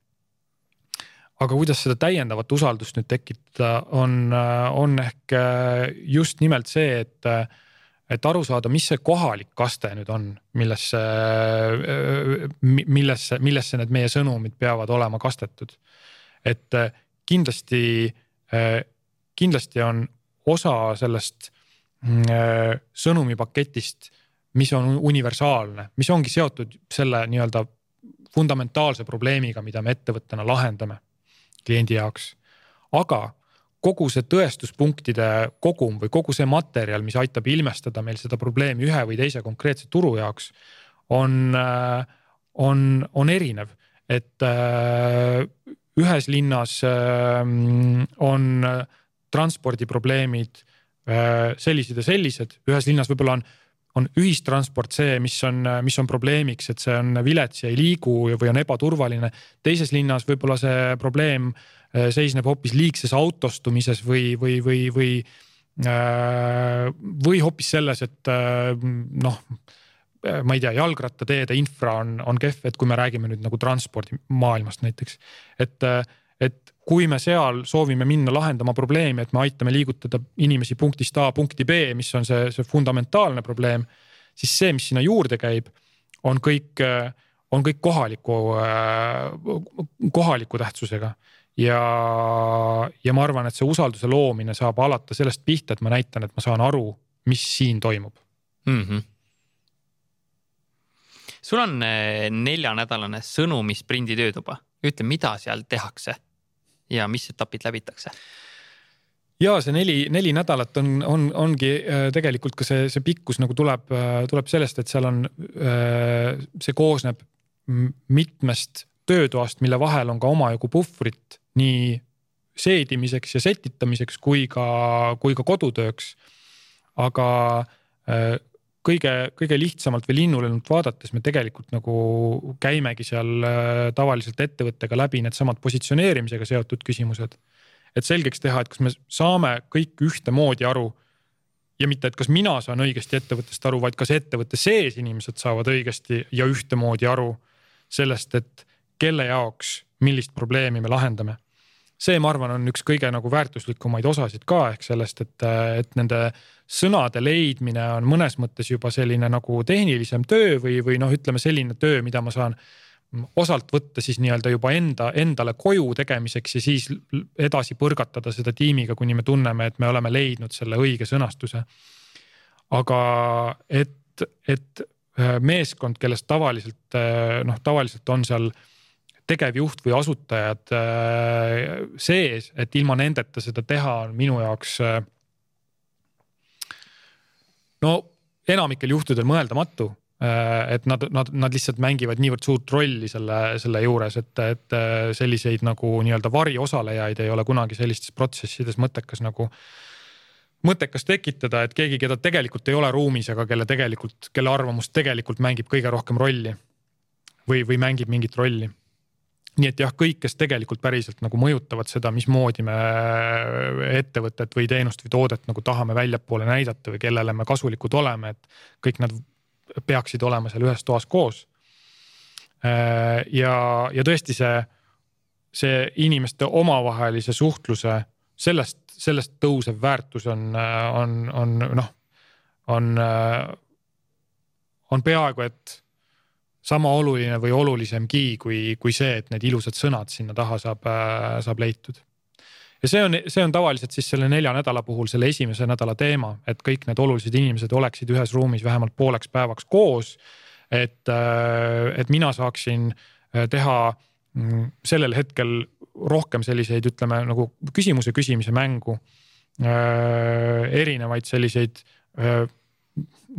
aga kuidas seda täiendavat usaldust nüüd tekitada, on, on ehk just nimelt see, et et aru saada, mis see kohalik kaste nüüd on, millesse, millesse, millesse need meie sõnumid peavad olema kastetud. et äh, kindlasti, äh, kindlasti on osa sellest äh, sõnumipaketist, mis on universaalne, mis ongi seotud selle nii-öelda fundamentaalse probleemiga, mida me ettevõttena lahendame kliendi jaoks. aga kogu see tõestuspunktide kogum või kogu see materjal, mis aitab ilmestada meil seda probleemi ühe või teise konkreetse turu jaoks, on, on, on erinev, et äh, ühes linnas äh, on transpordiprobleemid äh, sellised ja sellised, ühes linnas võib-olla on on ühistransport see, mis on, mis on probleemiks, et see on vilets ja ei liigu või on ebaturvaline. teises linnas võib-olla see probleem äh, seisneb hoopis liigses autostumises või, või, või, või, äh, või hoopis selles, et äh, noh ma ei tea, jalgrattateede infra on, on kehv, et kui me räägime nüüd nagu transpordimaailmast näiteks, et, et kui me seal soovime minna lahendama probleemi, et me aitame liigutada inimesi punktist A punkti B, mis on see, see fundamentaalne probleem, siis see, mis sinna juurde käib, on kõik, on kõik kohaliku, kohaliku tähtsusega. Ja, ja ma arvan, et see usalduse loomine saab alata sellest pihta, et ma näitan, et ma saan aru, mis siin toimub mm. -hmm sul on neljanädalane sõnumisprindi töötuba, ütle, mida seal tehakse ja mis etapid läbitakse? ja see neli, neli nädalat on, on, ongi äh, tegelikult ka see, see pikkus nagu tuleb, äh, tuleb sellest, et seal on, see koosneb mitmest töötoast, mille vahel on ka omajagu puhvrit nii seedimiseks ja setitamiseks kui ka, kui ka kodutööks. aga kõige, kõige lihtsamalt või linnulennult vaadates me tegelikult nagu käimegi seal äh, tavaliselt ettevõttega läbi needsamad positsioneerimisega seotud küsimused. et selgeks teha, et kas me saame kõik ühtemoodi aru ja mitte, et kas mina saan õigesti ettevõttest aru, vaid kas ettevõtte sees inimesed saavad õigesti ja ühtemoodi aru sellest, et kelle jaoks millist probleemi me lahendame see, ma arvan, on üks kõige nagu väärtuslikumaid osasid ka ehk sellest, et, et nende sõnade leidmine on mõnes mõttes juba selline nagu tehnilisem töö või, või noh, ütleme selline töö, mida ma saan osalt võtta siis nii-öelda juba enda, endale koju tegemiseks ja siis edasi põrgatada seda tiimiga, kuni me tunneme, et me oleme leidnud selle õige sõnastuse. aga et, et äh, meeskond, kellest tavaliselt äh, noh, tavaliselt on seal tegevjuht või asutajad äh, sees, et ilma nendeta seda teha on minu jaoks. Äh, no enamikel juhtudel mõeldamatu äh, et nad, nad, nad lihtsalt mängivad niivõrd suurt rolli selle, selle juures, et, et selliseid nagu nii-öelda variosalejaid ei ole kunagi sellistes protsessides mõttekas nagu mõttekas tekitada, et keegi, keda tegelikult ei ole ruumis, aga kelle tegelikult, kelle arvamus tegelikult mängib kõige rohkem rolli. või, või mängib mingit rolli nii et jah, kõik, kes tegelikult päriselt nagu mõjutavad seda, mismoodi me ettevõtet või teenust või toodet nagu tahame väljapoole näidata või kellele me kasulikud oleme, et kõik nad peaksid olema seal ühes toas koos. ja, ja tõesti see, see inimeste omavahelise suhtluse sellest, sellest tõusev väärtus on, on, on noh, on, on peaaegu et sama oluline või olulisemgi kui, kui see, et need ilusad sõnad sinna taha saab, äh, saab leitud. ja see on, see on tavaliselt siis selle nelja nädala puhul selle esimese nädala teema, et kõik need olulised inimesed oleksid ühes ruumis vähemalt pooleks päevaks koos. et, äh, et mina saaksin äh, teha mm, sellel hetkel rohkem selliseid, ütleme nagu küsimuse küsimise mängu. erinevaid selliseid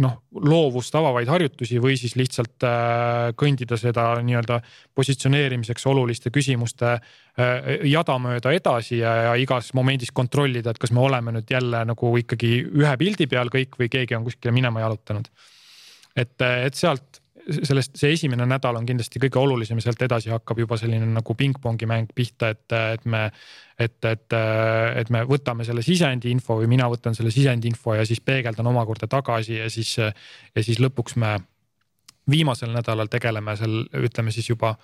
noh, loovust avavaid harjutusi või siis lihtsalt äh, kõndida seda nii-öelda positsioneerimiseks oluliste küsimuste äh, jada mööda edasi ja, ja igas momendis kontrollida, et kas me oleme nüüd jälle nagu ikkagi ühe pildi peal kõik või keegi on kuskile minema jalutanud. et, et sealt sellest, see esimene nädal on kindlasti kõige olulisem sealt edasi hakkab juba selline nagu pingpongi mäng pihta, et, et me. et, et, et me võtame selle sisendi info või mina võtan selle sisendi info ja siis peegeldan omakorda tagasi ja siis, ja siis lõpuks me viimasel nädalal tegeleme seal, ütleme siis juba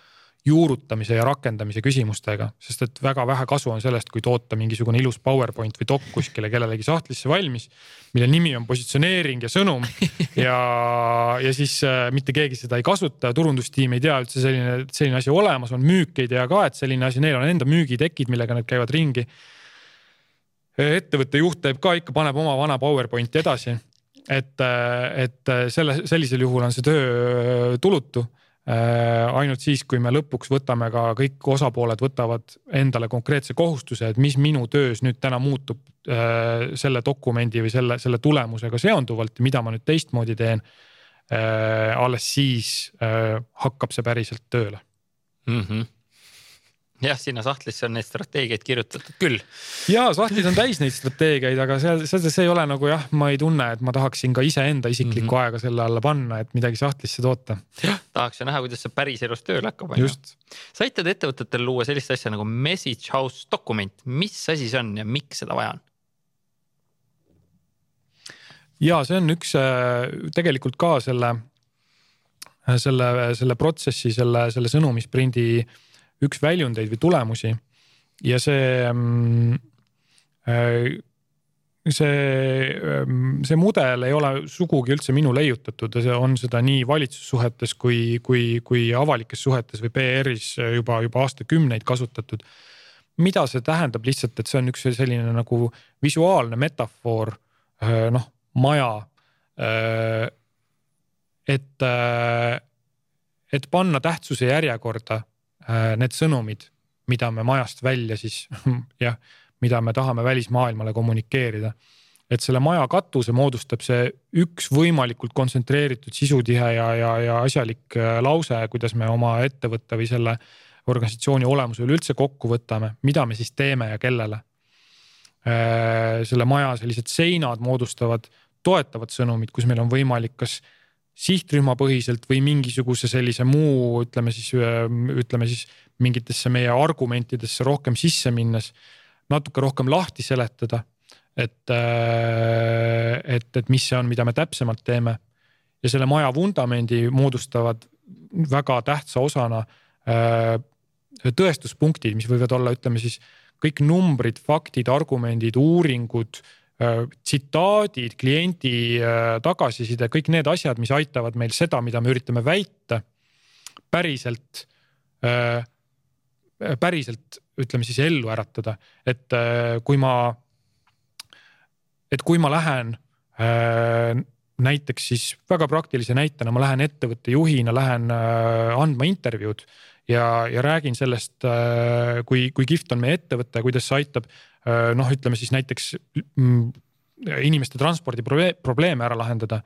juurutamise ja rakendamise küsimustega, sest et väga vähe kasu on sellest, kui toota mingisugune ilus PowerPoint või dok kuskile kellelegi sahtlisse valmis, mille nimi on positsioneering ja sõnum ja, ja siis äh, mitte keegi seda ei kasuta, turundustiim ei tea üldse selline, selline asi olemas on, müük ei tea ka, et selline asi, neil on enda müügitekid, millega nad käivad ringi. ettevõtte juht teeb ka ikka, paneb oma vana PowerPointi edasi et, et selle, sellisel juhul on see töö tulutu Äh, ainult siis, kui me lõpuks võtame ka kõik osapooled võtavad endale konkreetse kohustuse, et mis minu töös nüüd täna muutub äh, selle dokumendi või selle, selle tulemusega seonduvalt, mida ma nüüd teistmoodi teen. Äh, alles siis hakkab see päriselt tööle mm. -hmm. Jah, sinna sahtlisse on neid strateegiaid kirjutatud küll. ja sahtlid on täis neid strateegiaid, aga seal, see, see ei ole nagu jah, ma ei tunne, et ma tahaksin ka iseenda isiklikku mm -hmm. aega selle alla panna, et midagi sahtlisse toota. tahaks ju näha, kuidas see päriselus tööle hakkab. just. sa aitad ettevõtetel luua sellist asja nagu message house dokument, mis asi see on ja miks seda vaja on? ja see on üks äh, tegelikult ka selle Äh, selle, selle protsessi, selle, selle sõnumisprindi üks väljundeid või tulemusi. ja see, mm, äh, see, mm, see mudel ei ole sugugi üldse minu leiutatud, see on seda nii valitsussuhetes kui, kui, kui avalikes suhetes või PR-is juba, juba aastakümneid kasutatud. mida see tähendab lihtsalt, et see on üks selline nagu visuaalne metafoor, äh, noh, maja et, äh, et panna tähtsuse järjekorda need sõnumid, mida me majast välja siis jah, mida me tahame välismaailmale kommunikeerida. et selle maja katuse moodustab see üks võimalikult kontsentreeritud sisutihe ja, ja, ja asjalik äh, lause, kuidas me oma ettevõtte või selle organisatsiooni olemuse üleüldse kokku võtame, mida me siis teeme ja kellele. selle maja sellised seinad moodustavad toetavad sõnumid, kus meil on võimalik kas sihtrühmapõhiselt või mingisuguse sellise muu, ütleme siis, ütleme siis mingitesse meie argumentidesse rohkem sisse minnes natuke rohkem lahti seletada. et, et, et mis see on, mida me täpsemalt teeme ja selle maja vundamendi moodustavad väga tähtsa osana tõestuspunktid, mis võivad olla, ütleme siis kõik numbrid, faktid, argumendid, uuringud Äh, tsitaadid, kliendi äh, tagasiside, kõik need asjad, mis aitavad meil seda, mida me üritame väita, päriselt, äh, päriselt ütleme siis ellu äratada, et kui ma, et kui ma lähen näiteks siis väga praktilise näitena, ma lähen ettevõtte juhina, lähen andma intervjuud ja, ja räägin sellest, kui, kui kihvt on meie ettevõte kuidas see aitab Äh, noh, ütleme siis näiteks mm, inimeste transpordi probleeme ära lahendada,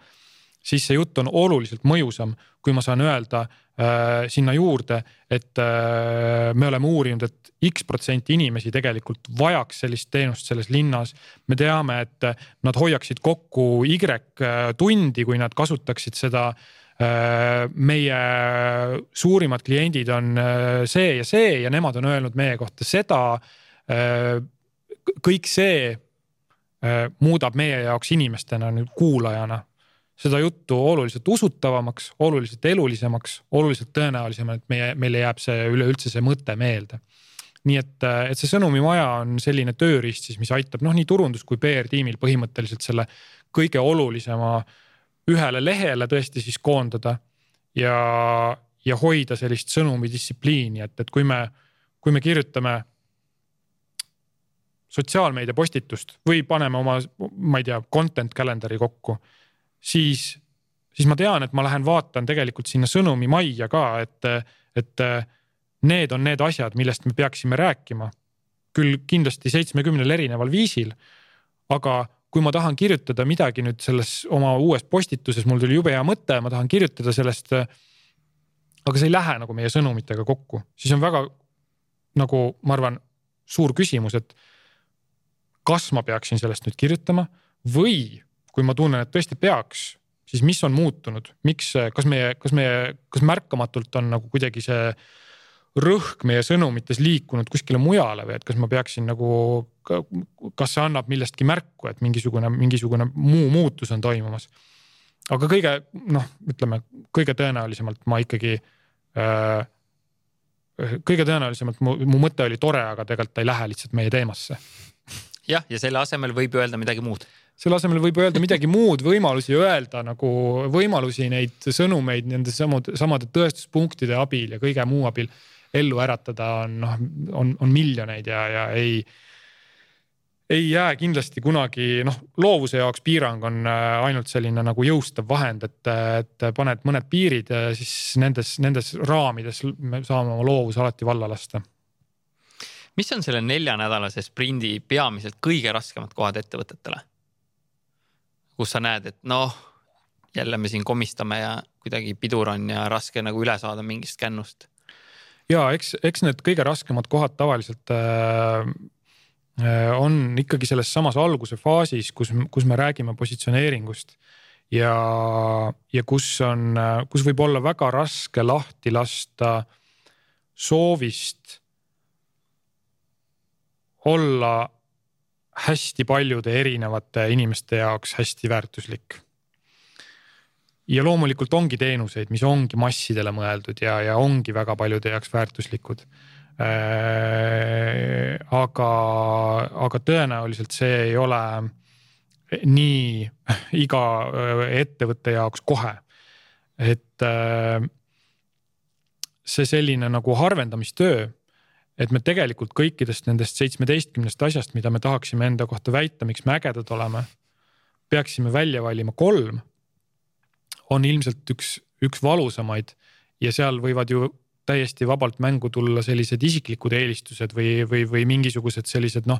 siis see jutt on oluliselt mõjusam, kui ma saan öelda äh, sinna juurde, et äh, me oleme uurinud, et X protsenti inimesi tegelikult vajaks sellist teenust selles linnas. me teame, et nad hoiaksid kokku Y äh, tundi, kui nad kasutaksid seda äh, meie suurimad kliendid on äh, see ja see ja nemad on öelnud meie kohta seda kõik see äh, muudab meie jaoks inimestena nüüd kuulajana seda juttu oluliselt usutavamaks, oluliselt elulisemaks, oluliselt tõenäolisemalt meie, meile jääb see üleüldse see mõte meelde. nii et, äh, et see sõnumimaja on selline tööriist siis, mis aitab noh, nii turundus kui PR-tiimil põhimõtteliselt selle kõige olulisema ühele lehele tõesti siis koondada ja, ja hoida sellist sõnumidistsipliini, et, et kui me, kui me kirjutame sotsiaalmeedia postitust või paneme oma, ma ei tea, content calendar'i kokku, siis, siis ma tean, et ma lähen vaatan tegelikult sinna sõnumi majja ka, et, et need on need asjad, millest me peaksime rääkima. küll kindlasti seitsmekümnel erineval viisil. aga kui ma tahan kirjutada midagi nüüd selles oma uues postituses, mul tuli jube hea mõte, ma tahan kirjutada sellest. aga see ei lähe nagu meie sõnumitega kokku, siis on väga nagu ma arvan, suur küsimus, et kas ma peaksin sellest nüüd kirjutama või kui ma tunnen, et tõesti peaks, siis mis on muutunud, miks, kas meie, kas meie, kas märkamatult on nagu kuidagi see rõhk meie sõnumites liikunud kuskile mujale või et kas ma peaksin nagu, kas see annab millestki märku, et mingisugune, mingisugune muu muutus on toimumas. aga kõige noh, ütleme kõige tõenäolisemalt ma ikkagi äh, kõige tõenäolisemalt mu, mu mõte oli tore, aga tegelikult ta ei lähe lihtsalt meie teemasse jah, ja selle asemel võib öelda midagi muud selle asemel võib öelda midagi muud, võimalusi öelda nagu võimalusi neid sõnumeid nende samade, samade tõestuspunktide abil ja kõige muu abil ellu äratada on noh, on, on miljoneid ja, ja ei. ei jää kindlasti kunagi noh, loovuse jaoks piirang on äh, ainult selline nagu jõustav vahend, et, et paned mõned piirid ja siis nendes, nendes raamides me saame oma loovuse alati valla lasta mis on selle neljanädalase sprindi peamiselt kõige raskemad kohad ettevõtetele? kus sa näed, et noh, jälle me siin komistame ja kuidagi pidur on ja raske nagu üle saada mingist kännust? ja eks, eks need kõige raskemad kohad tavaliselt äh, äh, on ikkagi selles samas alguse faasis, kus, kus me räägime positsioneeringust. ja, ja kus on, kus võib olla väga raske lahti lasta soovist olla hästi paljude erinevate inimeste jaoks hästi väärtuslik ja loomulikult ongi teenuseid, mis ongi massidele mõeldud ja, ja ongi väga paljude jaoks väärtuslikud äh,. aga, aga tõenäoliselt see ei ole nii iga äh, ettevõtte jaoks kohe. et äh, see selline nagu harvendamistöö, et me tegelikult kõikidest nendest seitsmeteistkümnest asjast, mida me tahaksime enda kohta väita, miks me ägedad oleme, peaksime välja valima kolm on ilmselt üks, üks valusamaid ja seal võivad ju täiesti vabalt mängu tulla sellised isiklikud eelistused või, või, või mingisugused sellised noh,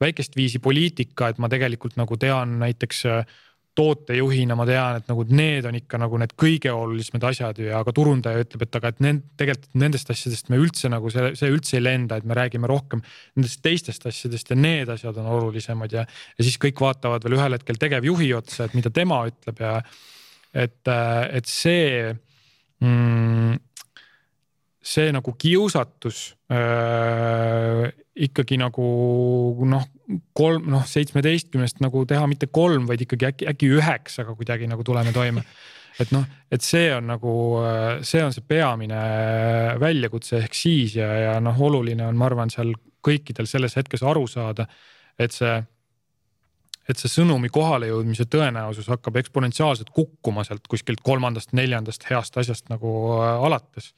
väikest viisi poliitika, et ma tegelikult nagu tean näiteks äh, tootejuhina ma tean, et nagu need on ikka nagu need kõige olulisemad asjad ja ka turundaja ütleb, et aga et need tegelikult nendest asjadest me üldse nagu see, see üldse ei lenda, et me räägime rohkem nendest teistest asjadest ja need asjad on olulisemad ja. ja siis kõik vaatavad veel ühel hetkel tegevjuhi otsa, et mida tema ütleb ja et, et see mm, see nagu kiusatus äh, ikkagi nagu noh, kolm noh, seitsmeteistkümnest nagu teha mitte kolm, vaid ikkagi äkki äkki üheksaga kuidagi nagu tuleme toime. et noh, et see on nagu, äh, see on see peamine väljakutse ehk siis ja, ja noh, oluline on, ma arvan, seal kõikidel selles hetkes aru saada, et see et see sõnumi kohalejõudmise tõenäosus hakkab eksponentsiaalselt kukkuma sealt kuskilt kolmandast-neljandast heast asjast nagu äh, alates.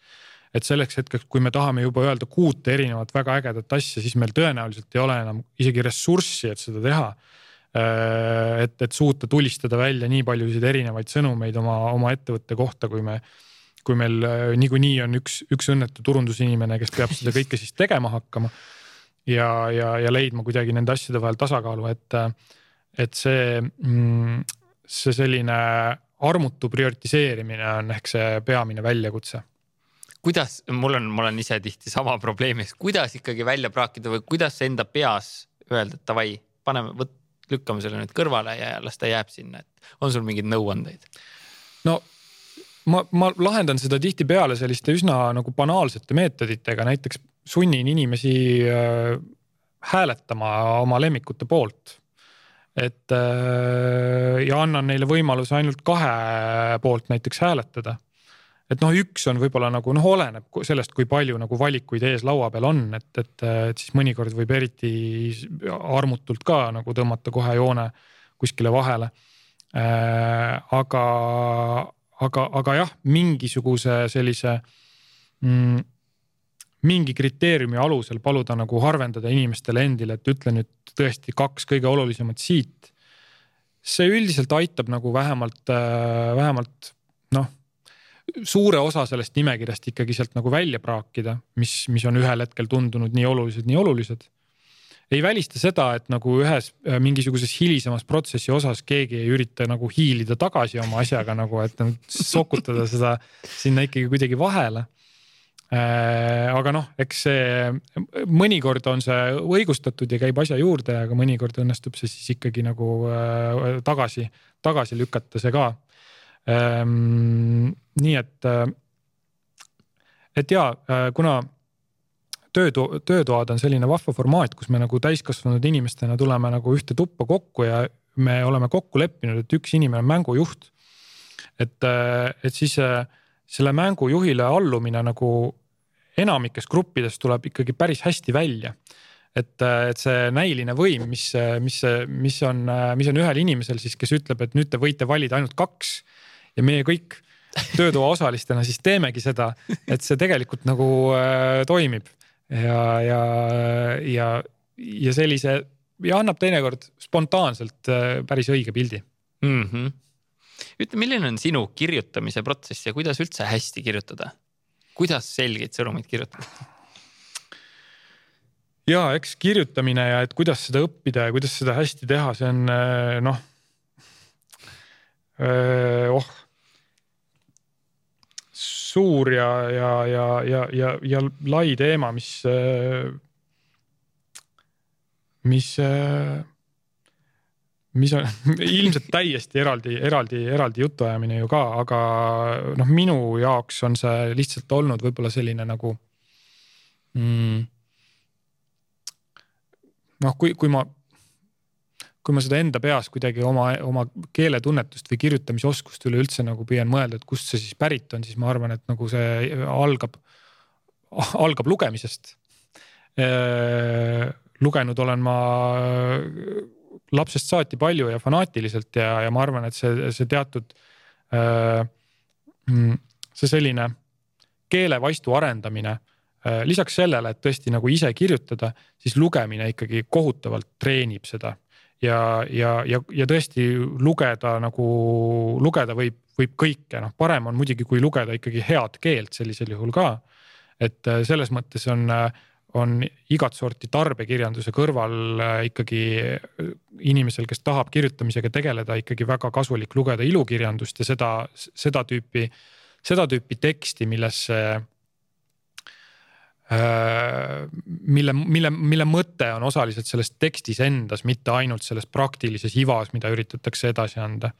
Et selleks hetkeks, kui me tahame juba öelda kuute erinevat väga ägedat asja, siis meil tõenäoliselt ei ole enam isegi ressurssi, et seda teha. Äh, et, et suuta tulistada välja nii paljusid erinevaid sõnumeid oma, oma ettevõtte kohta, kui me kui meil äh, niikuinii on üks, üks õnnetu turundusinimene, kes peab seda kõike siis tegema hakkama. ja, ja, ja leidma kuidagi nende asjade vahel tasakaalu, et et see, mm, see selline armutu prioritiseerimine on ehk see peamine väljakutse kuidas, mul on, ma olen ise tihti sama probleemis, kuidas ikkagi välja praakida või kuidas enda peas öelda, et davai, paneme, võt-, lükkame selle nüüd kõrvale ja las ta jääb sinna, et on sul mingeid nõuandeid? no ma, ma lahendan seda tihtipeale selliste üsna nagu banaalsete meetoditega, näiteks sunnin inimesi äh, hääletama oma lemmikute poolt et äh, ja annan neile võimaluse ainult kahe poolt näiteks hääletada. Et noh, üks on võib-olla nagu noh, oleneb sellest, kui palju nagu valikuid ees laua peal on, et, et, et siis mõnikord võib eriti armutult ka nagu tõmmata kohe joone kuskile vahele. Äh, aga, aga, aga jah, mingisuguse sellise mm, mingi kriteeriumi alusel paluda nagu harvendada inimestele endile, et ütle nüüd tõesti kaks kõige olulisemat siit. see üldiselt aitab nagu vähemalt, äh, vähemalt noh, suure osa sellest nimekirjast ikkagi sealt nagu välja praakida, mis, mis on ühel hetkel tundunud nii olulised, nii olulised. ei välista seda, et nagu ühes äh, mingisuguses hilisemas protsessi osas keegi ei ürita nagu hiilida tagasi oma asjaga nagu, et sokutada seda sinna ikkagi kuidagi vahele Äh, aga noh, eks see mõnikord on see õigustatud ja käib asja juurde, aga mõnikord õnnestub see siis ikkagi nagu äh, tagasi, tagasi lükata see ka. Ähm, nii et, äh, et ja kuna töötoa, töötoad on selline vahva formaat, kus me nagu täiskasvanud inimestena tuleme nagu ühte tuppa kokku ja me oleme kokku leppinud, et üks inimene on mängujuht. et, et siis selle mängujuhile allumine nagu enamikes gruppides tuleb ikkagi päris hästi välja. et, et see näiline võim, mis, mis, mis on, mis on ühel inimesel siis, kes ütleb, et nüüd te võite valida ainult kaks ja meie kõik töötoa osalistena siis teemegi seda, et see tegelikult nagu äh, toimib ja, ja, ja, ja sellise ja annab teinekord spontaanselt äh, päris õige pildi mm. -hmm. ütle, milline on sinu kirjutamise protsess ja kuidas üldse hästi kirjutada? kuidas selgeid sõnumeid kirjutada? ja eks kirjutamine ja et kuidas seda õppida ja kuidas seda hästi teha, see on äh, noh. Äh, oh. Suur ja, ja, ja, ja, ja, ja lai teema, mis, mis, mis on ilmselt täiesti eraldi, eraldi, eraldi jutuajamine ju ka, aga noh, minu jaoks on see lihtsalt olnud võib-olla selline nagu mm, noh, kui, kui ma kui ma seda enda peas kuidagi oma, oma keeletunnetust või kirjutamisoskust üleüldse nagu püüan mõelda, et kust see siis pärit on, siis ma arvan, et nagu see algab, algab lugemisest. lugenud olen ma lapsest saati palju ja fanaatiliselt ja, ja ma arvan, et see, see teatud, see selline keelevaistu arendamine lisaks sellele, et tõesti nagu ise kirjutada, siis lugemine ikkagi kohutavalt treenib seda ja, ja, ja, ja tõesti lugeda nagu, lugeda võib, võib kõike, noh, parem on muidugi, kui lugeda ikkagi head keelt sellisel juhul ka. et äh, selles mõttes on, äh, on igat sorti tarbekirjanduse kõrval äh, ikkagi inimesel, kes tahab kirjutamisega tegeleda, ikkagi väga kasulik lugeda ilukirjandust ja seda, seda tüüpi, seda tüüpi teksti, millesse mille, mille, mille mõte on osaliselt selles tekstis endas, mitte ainult selles praktilises ivas, mida üritatakse edasi anda.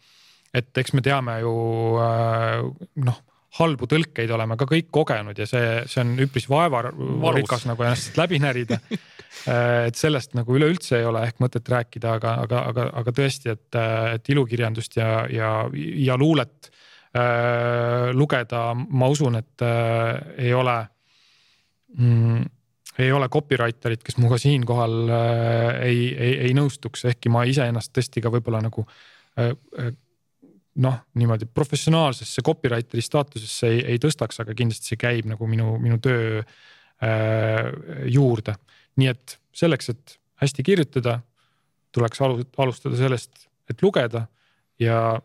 et eks me teame ju äh, noh, halbu tõlkeid oleme ka kõik kogenud ja see, see on üpris vaevarikas nagu ennast läbi närida äh, et sellest nagu üleüldse ei ole ehk mõtet rääkida, aga, aga, aga, aga tõesti, et, et ilukirjandust ja, ja, ja luulet äh, lugeda, ma usun, et äh, ei ole mm, ei ole copywriter'it, kes minuga siinkohal äh, ei, ei, ei nõustuks, ehkki ma iseennast tõesti ka võib-olla nagu äh, äh, noh, niimoodi professionaalsesse copywriter'i staatusesse ei, ei tõstaks, aga kindlasti see käib nagu minu, minu töö äh, juurde. nii et selleks, et hästi kirjutada, tuleks alustada sellest, et lugeda ja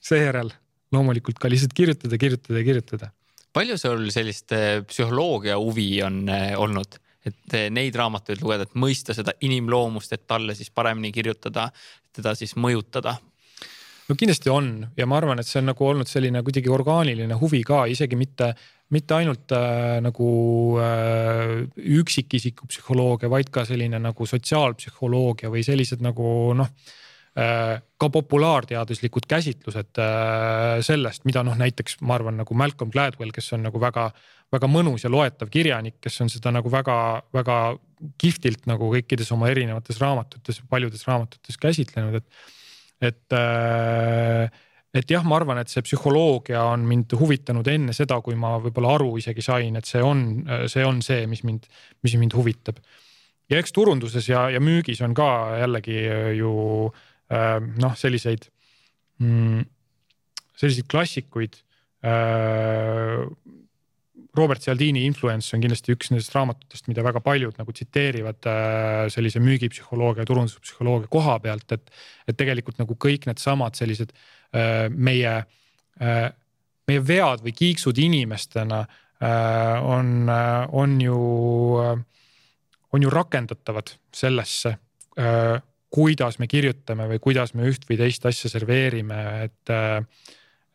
seejärel loomulikult ka lihtsalt kirjutada, kirjutada ja kirjutada palju sul sellist äh, psühholoogia huvi on äh, olnud, et äh, neid raamatuid lugeda, et mõista seda inimloomust, et talle siis paremini kirjutada, teda siis mõjutada? no kindlasti on ja ma arvan, et see on nagu olnud selline kuidagi orgaaniline huvi ka, isegi mitte, mitte ainult äh, nagu äh, üksikisiku psühholoogia, vaid ka selline nagu sotsiaalpsühholoogia või sellised nagu noh ka populaarteaduslikud käsitlused äh, sellest, mida noh, näiteks ma arvan nagu Malcolm Gladwell, kes on nagu väga, väga mõnus ja loetav kirjanik, kes on seda nagu väga-väga kihvtilt nagu kõikides oma erinevates raamatutes, paljudes raamatutes käsitlenud, et, et äh, et jah, ma arvan, et see psühholoogia on mind huvitanud enne seda, kui ma võib-olla aru isegi sain, et see on, see on see, mis mind, mis mind huvitab. ja eks turunduses ja, ja müügis on ka jällegi ju äh, Äh, noh, selliseid, mm, selliseid klassikuid. Äh, Robert Cialdini Influence on kindlasti üks nendest raamatutest, mida väga paljud nagu tsiteerivad äh, sellise müügipsühholoogia, turunduspsühholoogia koha pealt, et. et tegelikult nagu kõik needsamad sellised meie, meie vead või kiiksud inimestena on, on ju, on ju rakendatavad sellesse kuidas me kirjutame või kuidas me üht või teist asja serveerime, et.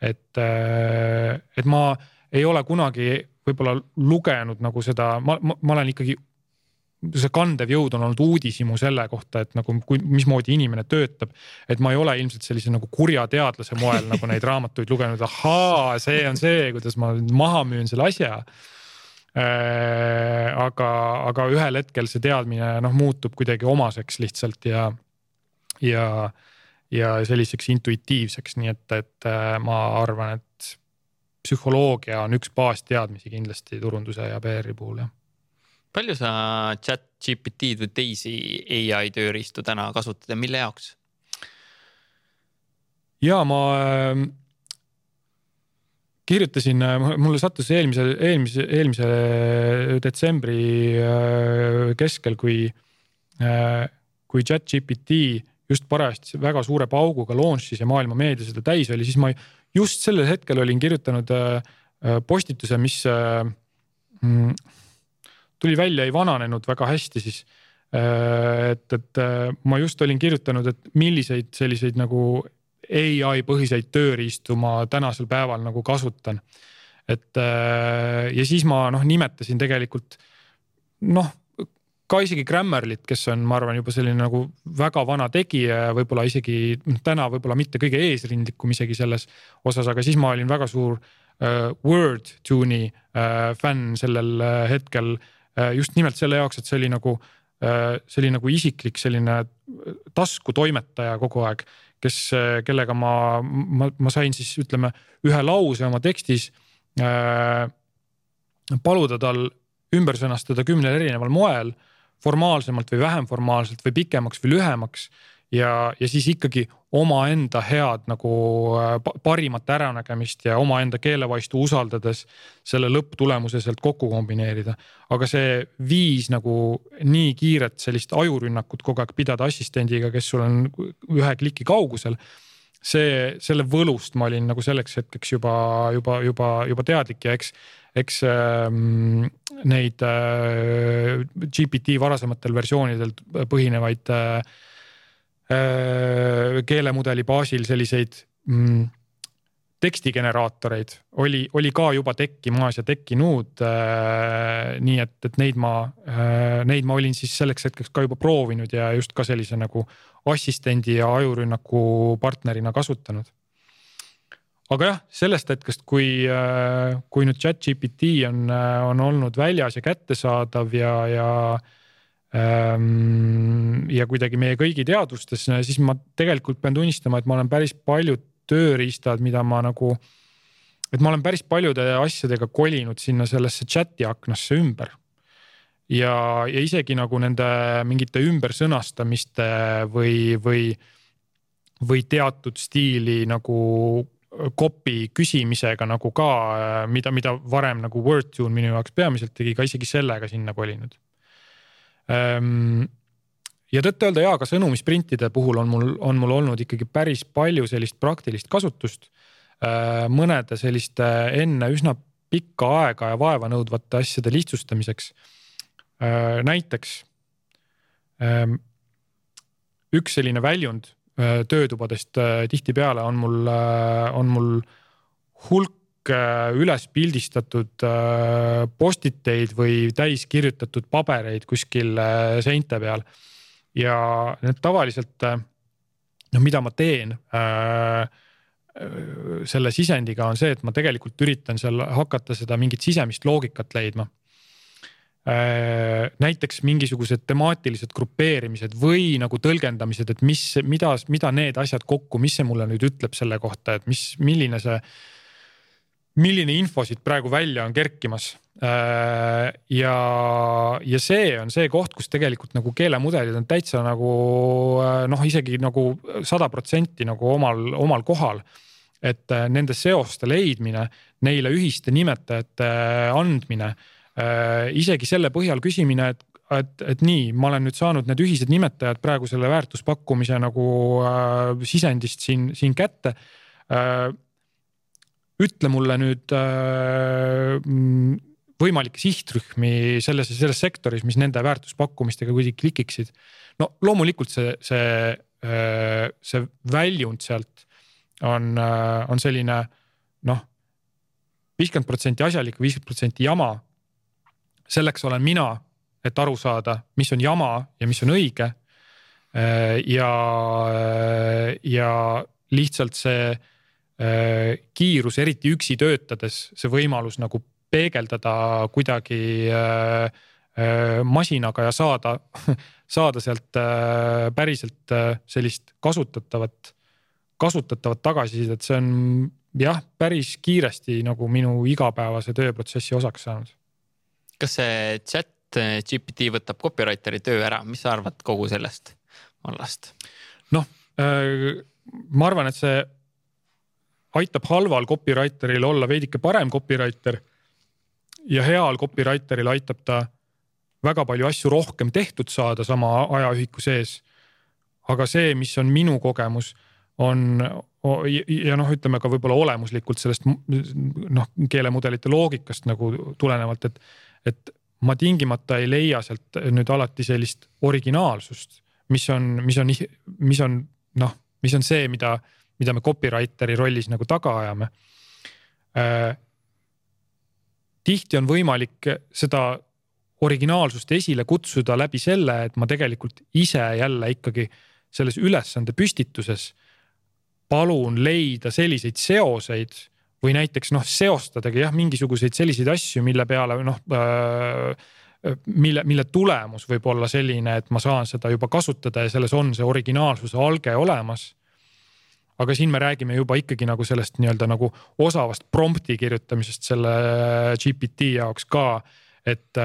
et, et ma ei ole kunagi võib-olla lugenud nagu seda, ma, ma, ma olen ikkagi see kandev jõud on olnud uudishimu selle kohta, et nagu kui, mismoodi inimene töötab. et ma ei ole ilmselt sellise nagu kurja teadlase moel nagu neid raamatuid lugenud, ahaa, see on see, kuidas ma maha müün selle asja äh,. aga, aga ühel hetkel see teadmine noh, muutub kuidagi omaseks lihtsalt ja ja, ja selliseks intuitiivseks, nii et, et äh, ma arvan, et psühholoogia on üks baasteadmisi kindlasti turunduse ja PR-i puhul jah. palju sa chat GPT-d või teisi ai tööriistu täna kasutad ja mille jaoks? ja ma äh, kirjutasin, äh, mulle sattus eelmise, eelmise, eelmise detsembri äh, keskel, kui, kui chat GPT just parajasti väga suure pauguga launch'is ja maailma meedia seda täis oli, siis ma just sellel hetkel olin kirjutanud äh, äh, postituse, mis äh, mm, tuli välja, ei vananenud väga hästi siis. et, et ma just olin kirjutanud, et milliseid selliseid nagu ai põhiseid tööriistu ma tänasel päeval nagu kasutan. et ja siis ma noh nimetasin tegelikult noh ka isegi Grammarlit, kes on, ma arvan, juba selline nagu väga vana tegija ja võib-olla isegi noh, täna võib-olla mitte kõige eesrindlikum isegi selles osas, aga siis ma olin väga suur uh, Word tune'i uh, fänn sellel uh, hetkel uh,. just nimelt selle jaoks, et see oli nagu uh,, see oli nagu isiklik selline taskutoimetaja kogu aeg, kes uh,, kellega ma, ma, ma sain siis ütleme ühe lause oma tekstis uh, paluda tal ümber sõnastada kümnel erineval moel formaalsemalt või vähem formaalselt või pikemaks või lühemaks. ja, ja siis ikkagi omaenda head nagu äh, parimat äranägemist ja omaenda keelevaistu usaldades selle lõpptulemuse sealt kokku kombineerida. aga see viis nagu nii kiiret sellist ajurünnakut kogu aeg pidada assistendiga, kes sul on ühe kliki kaugusel see, selle võlust ma olin nagu selleks hetkeks juba, juba, juba, juba teadlik ja eks eks ähm, neid äh, GPT varasematel versioonidel põhinevaid äh, äh, keelemudeli baasil selliseid mm, tekstigeneraatoreid oli, oli ka juba tekkimas ja tekkinud äh,. nii et, et neid ma äh,, neid ma olin siis selleks hetkeks ka juba proovinud ja just ka sellise nagu assistendi ja ajurünnaku partnerina kasutanud aga jah, sellest hetkest, kui, äh, kui nüüd chat GPT on, äh, on olnud väljas ja kättesaadav ja, ja ähm,. ja kuidagi meie kõigi teadvustes, siis ma tegelikult pean tunnistama, et ma olen päris paljud tööriistad, mida ma nagu. et ma olen päris paljude asjadega kolinud sinna sellesse chat'i aknasse ümber. ja, ja isegi nagu nende mingite ümbersõnastamiste või, või või teatud stiili nagu copy küsimisega nagu ka, mida, mida varem nagu Wordtune minu jaoks peamiselt tegi, ka isegi sellega sinna kolinud. Ehm, ja tõtt-öelda jaa, ka sõnumisprintide puhul on mul, on mul olnud ikkagi päris palju sellist praktilist kasutust. Ehm, mõnede selliste enne üsna pikka aega ja vaeva nõudvate asjade lihtsustamiseks. Ehm, näiteks üks selline väljund Äh, töötubadest äh, tihtipeale on mul, äh, on mul hulk üles pildistatud postiteid või täis kirjutatud pabereid kuskil seinte peal. ja need tavaliselt, noh, mida ma teen selle sisendiga on see, et ma tegelikult üritan seal hakata seda mingit sisemist loogikat leidma Äh, näiteks mingisugused temaatilised grupeerimised või nagu tõlgendamised, et mis, mida, mida need asjad kokku, mis see mulle nüüd ütleb selle kohta, et mis, milline see, milline info siit praegu välja on kerkimas. Äh, ja, ja see on see koht, kus tegelikult nagu keelemudelid on täitsa nagu äh, noh, isegi nagu sada protsenti nagu omal, omal kohal et nende seoste leidmine, neile ühiste nimetajate andmine Äh, isegi selle põhjal küsimine, et, et, et nii, ma olen nüüd saanud need ühised nimetajad praegu selle väärtuspakkumise nagu äh, sisendist siin, siin kätte äh,. ütle mulle nüüd äh, võimalikke sihtrühmi selles, selles sektoris, mis nende väärtuspakkumistega kuidagi klikiksid. no loomulikult see, see, äh, see väljund sealt on, äh, on selline noh, viiskümmend protsenti asjalik, viiskümmend protsenti jama selleks olen mina, et aru saada, mis on jama ja mis on õige. Äh, ja, äh, ja lihtsalt see äh, kiirus, eriti üksi töötades, see võimalus nagu peegeldada kuidagi masinaga ja saada, saada sealt päriselt sellist kasutatavat, kasutatavat tagasisidet, see on jah, päris kiiresti nagu minu igapäevase tööprotsessi osaks saanud kas see chat GPT võtab copywriter'i töö ära, mis sa arvad kogu sellest vallast? noh äh,, ma arvan, et see aitab halval copywriter'il olla veidike parem copywriter. ja heal copywriter'il aitab ta väga palju asju rohkem tehtud saada sama ajaühiku sees. aga see, mis on minu kogemus, on ja noh, ütleme ka võib-olla olemuslikult sellest noh, keelemudelite loogikast nagu tulenevalt, et et ma tingimata ei leia sealt nüüd alati sellist originaalsust, mis on, mis on, mis on noh, mis on see, mida, mida me copywriter'i rollis nagu taga ajame. Äh, tihti on võimalik seda originaalsust esile kutsuda läbi selle, et ma tegelikult ise jälle ikkagi selles ülesande püstituses palun leida selliseid seoseid või näiteks noh, seostadagi jah, mingisuguseid selliseid asju, mille peale noh äh, mille, mille tulemus võib olla selline, et ma saan seda juba kasutada ja selles on see originaalsuse alge olemas aga siin me räägime juba ikkagi nagu sellest nii-öelda nagu osavast prompt'i kirjutamisest selle GPT jaoks ka. et,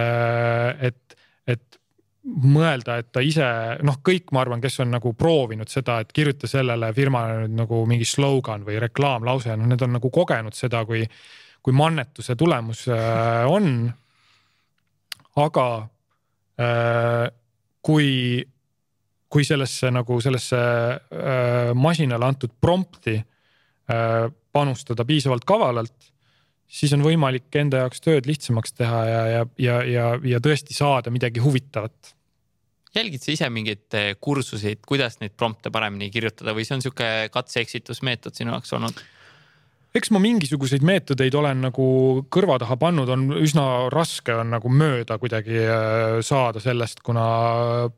et, et mõelda, et ta ise noh, kõik, ma arvan, kes on nagu proovinud seda, et kirjuta sellele firmale nüüd nagu mingi slogan või reklaamlause, noh, need on nagu kogenud seda, kui, kui mannetuse tulemus äh, on. aga äh, kui kui sellesse nagu sellesse äh, masinale antud prompt'i panustada piisavalt kavalalt, siis on võimalik enda jaoks tööd lihtsamaks teha ja, ja, ja, ja, ja tõesti saada midagi huvitavat. jälgid sa ise mingeid äh, kursuseid, kuidas neid prompte paremini kirjutada või see on sihuke katse-eksitusmeetod sinu jaoks olnud? eks ma mingisuguseid meetodeid olen nagu kõrva taha pannud, on üsna raske on nagu mööda kuidagi äh, saada sellest, kuna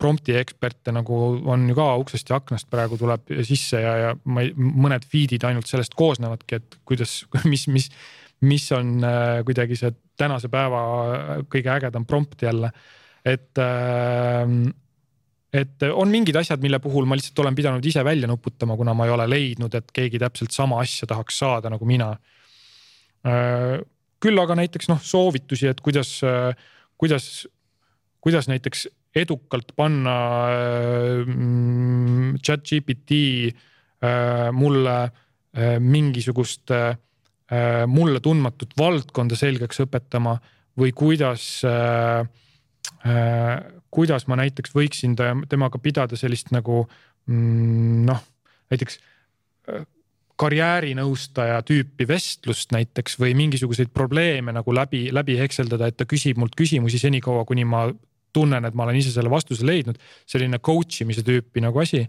prompt'i eksperte nagu on ju ka uksest ja aknast praegu tuleb sisse ja, ja ma ei, mõned feed'id ainult sellest koosnevadki, et kuidas, mis, mis, mis on äh, kuidagi see tänase päeva kõige ägedam prompt jälle. et äh, et on mingid asjad, mille puhul ma lihtsalt olen pidanud ise välja nuputama, kuna ma ei ole leidnud, et keegi täpselt sama asja tahaks saada nagu mina. Äh, küll aga näiteks noh, soovitusi, et kuidas, kuidas, kuidas näiteks edukalt panna chat GPT äh, mulle äh, mingisugust mulle tundmatut valdkonda selgeks õpetama või kuidas kuidas ma näiteks võiksin temaga pidada sellist nagu mm, noh, näiteks äh, karjäärinõustaja tüüpi vestlust näiteks või mingisuguseid probleeme nagu läbi, läbi hekseldada, et ta küsib mult küsimusi senikaua, kuni ma tunnen, et ma olen ise selle vastuse leidnud. selline coach imise tüüpi nagu asi.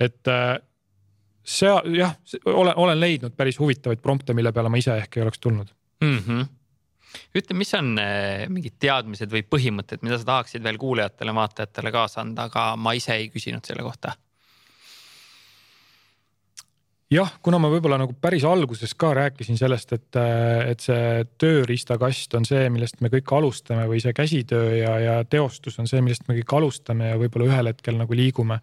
et äh, see jah, olen, olen leidnud päris huvitavaid prompte, mille peale ma ise ehk ei oleks tulnud mm. -hmm ütle, mis on eh, mingid teadmised või põhimõtted, mida sa tahaksid veel kuulajatele-vaatajatele kaasa anda, aga ma ise ei küsinud selle kohta? jah, kuna ma võib-olla nagu päris alguses ka rääkisin sellest, et, et see tööriistakast on see, millest me kõik alustame või see käsitöö ja, ja teostus on see, millest me kõik alustame ja võib-olla ühel hetkel nagu liigume,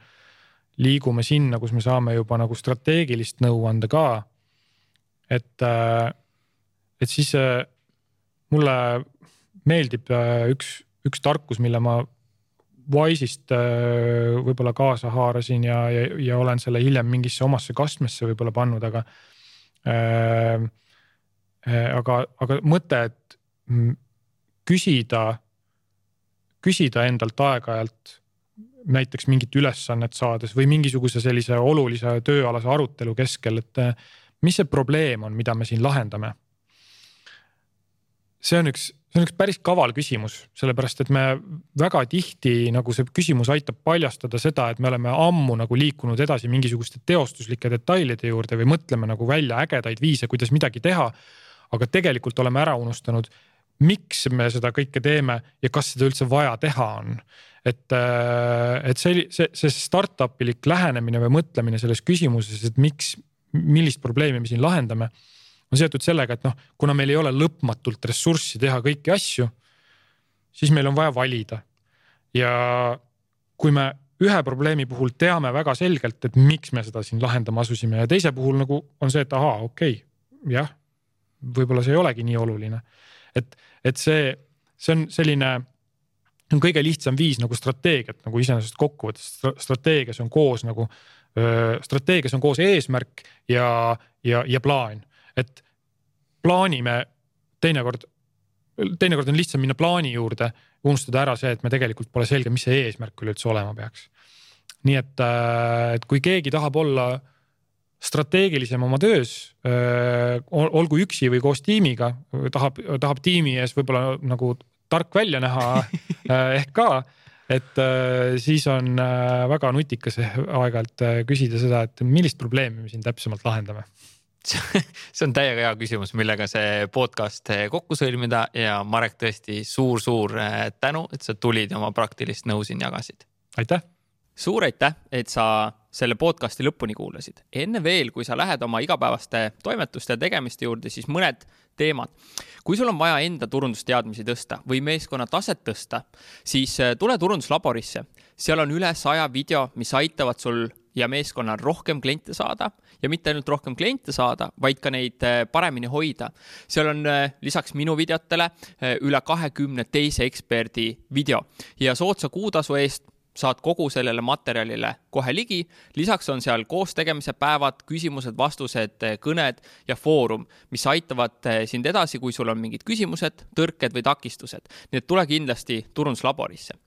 liigume sinna, kus me saame juba nagu strateegilist nõu anda ka. et, et siis mulle meeldib äh, üks, üks tarkus, mille ma Wise'ist äh, võib-olla kaasa haarasin ja, ja, ja olen selle hiljem mingisse omasse kastmesse võib-olla pannud, aga äh,. aga, aga mõte, et küsida, küsida endalt aeg-ajalt näiteks mingit ülesannet saades või mingisuguse sellise olulise tööalase arutelu keskel, et mis see probleem on, mida me siin lahendame see on üks, see on üks päris kaval küsimus, sellepärast et me väga tihti nagu see küsimus aitab paljastada seda, et me oleme ammu nagu liikunud edasi mingisuguste teostuslike detailide juurde või mõtleme nagu välja ägedaid viise, kuidas midagi teha. aga tegelikult oleme ära unustanud, miks me seda kõike teeme ja kas seda üldse vaja teha on. Et, äh, et see, see, see startup ilik lähenemine või mõtlemine selles küsimuses, et miks, millist probleemi me siin lahendame on seotud sellega, et noh, kuna meil ei ole lõpmatult ressurssi teha kõiki asju, siis meil on vaja valida. ja kui me ühe probleemi puhul teame väga selgelt, et miks me seda siin lahendama asusime ja teise puhul nagu on see, et ahaa, okei okay,, jah, võib-olla see ei olegi nii oluline. et, et see, see on selline on kõige lihtsam viis nagu strateegiat nagu iseenesest kokku võtta, strateegias on koos nagu strateegias on koos eesmärk ja, ja, ja plaan et plaanime teinekord, teinekord on lihtsam minna plaani juurde, unustada ära see, et me tegelikult pole selge, mis see eesmärk üleüldse olema peaks. nii et, äh, et kui keegi tahab olla strateegilisem oma töös, olgu üksi või koos tiimiga, tahab, tahab tiimi ees võib-olla nagu tark välja näha äh, ehk ka et siis on väga nutikas aeg-ajalt küsida seda, et millist probleemi me siin täpsemalt lahendame see on täiega hea küsimus, millega see podcast kokku sõlmida ja Marek, tõesti suur-suur äh, tänu, et sa tulid ja oma praktilist nõu siin jagasid. aitäh. suur aitäh, et sa selle podcasti lõpuni kuulasid. enne veel, kui sa lähed oma igapäevaste toimetuste ja tegemiste juurde, siis mõned teemad. kui sul on vaja enda turundusteadmisi tõsta või meeskonna taset tõsta, siis äh, tule turunduslaborisse. seal on üle saja video, mis aitavad sul ja meeskonnal rohkem kliente saada ja mitte ainult rohkem kliente saada, vaid ka neid äh, paremini hoida. seal on äh, lisaks minu videotele üle kahekümne teise eksperdi video ja soodsa kuutasu eest saad kogu sellele materjalile kohe ligi. lisaks on seal koostegemise päevad, küsimused-vastused, kõned ja foorum, mis aitavad sind edasi, kui sul on mingid küsimused, tõrked või takistused. nii et tule kindlasti turunduslaborisse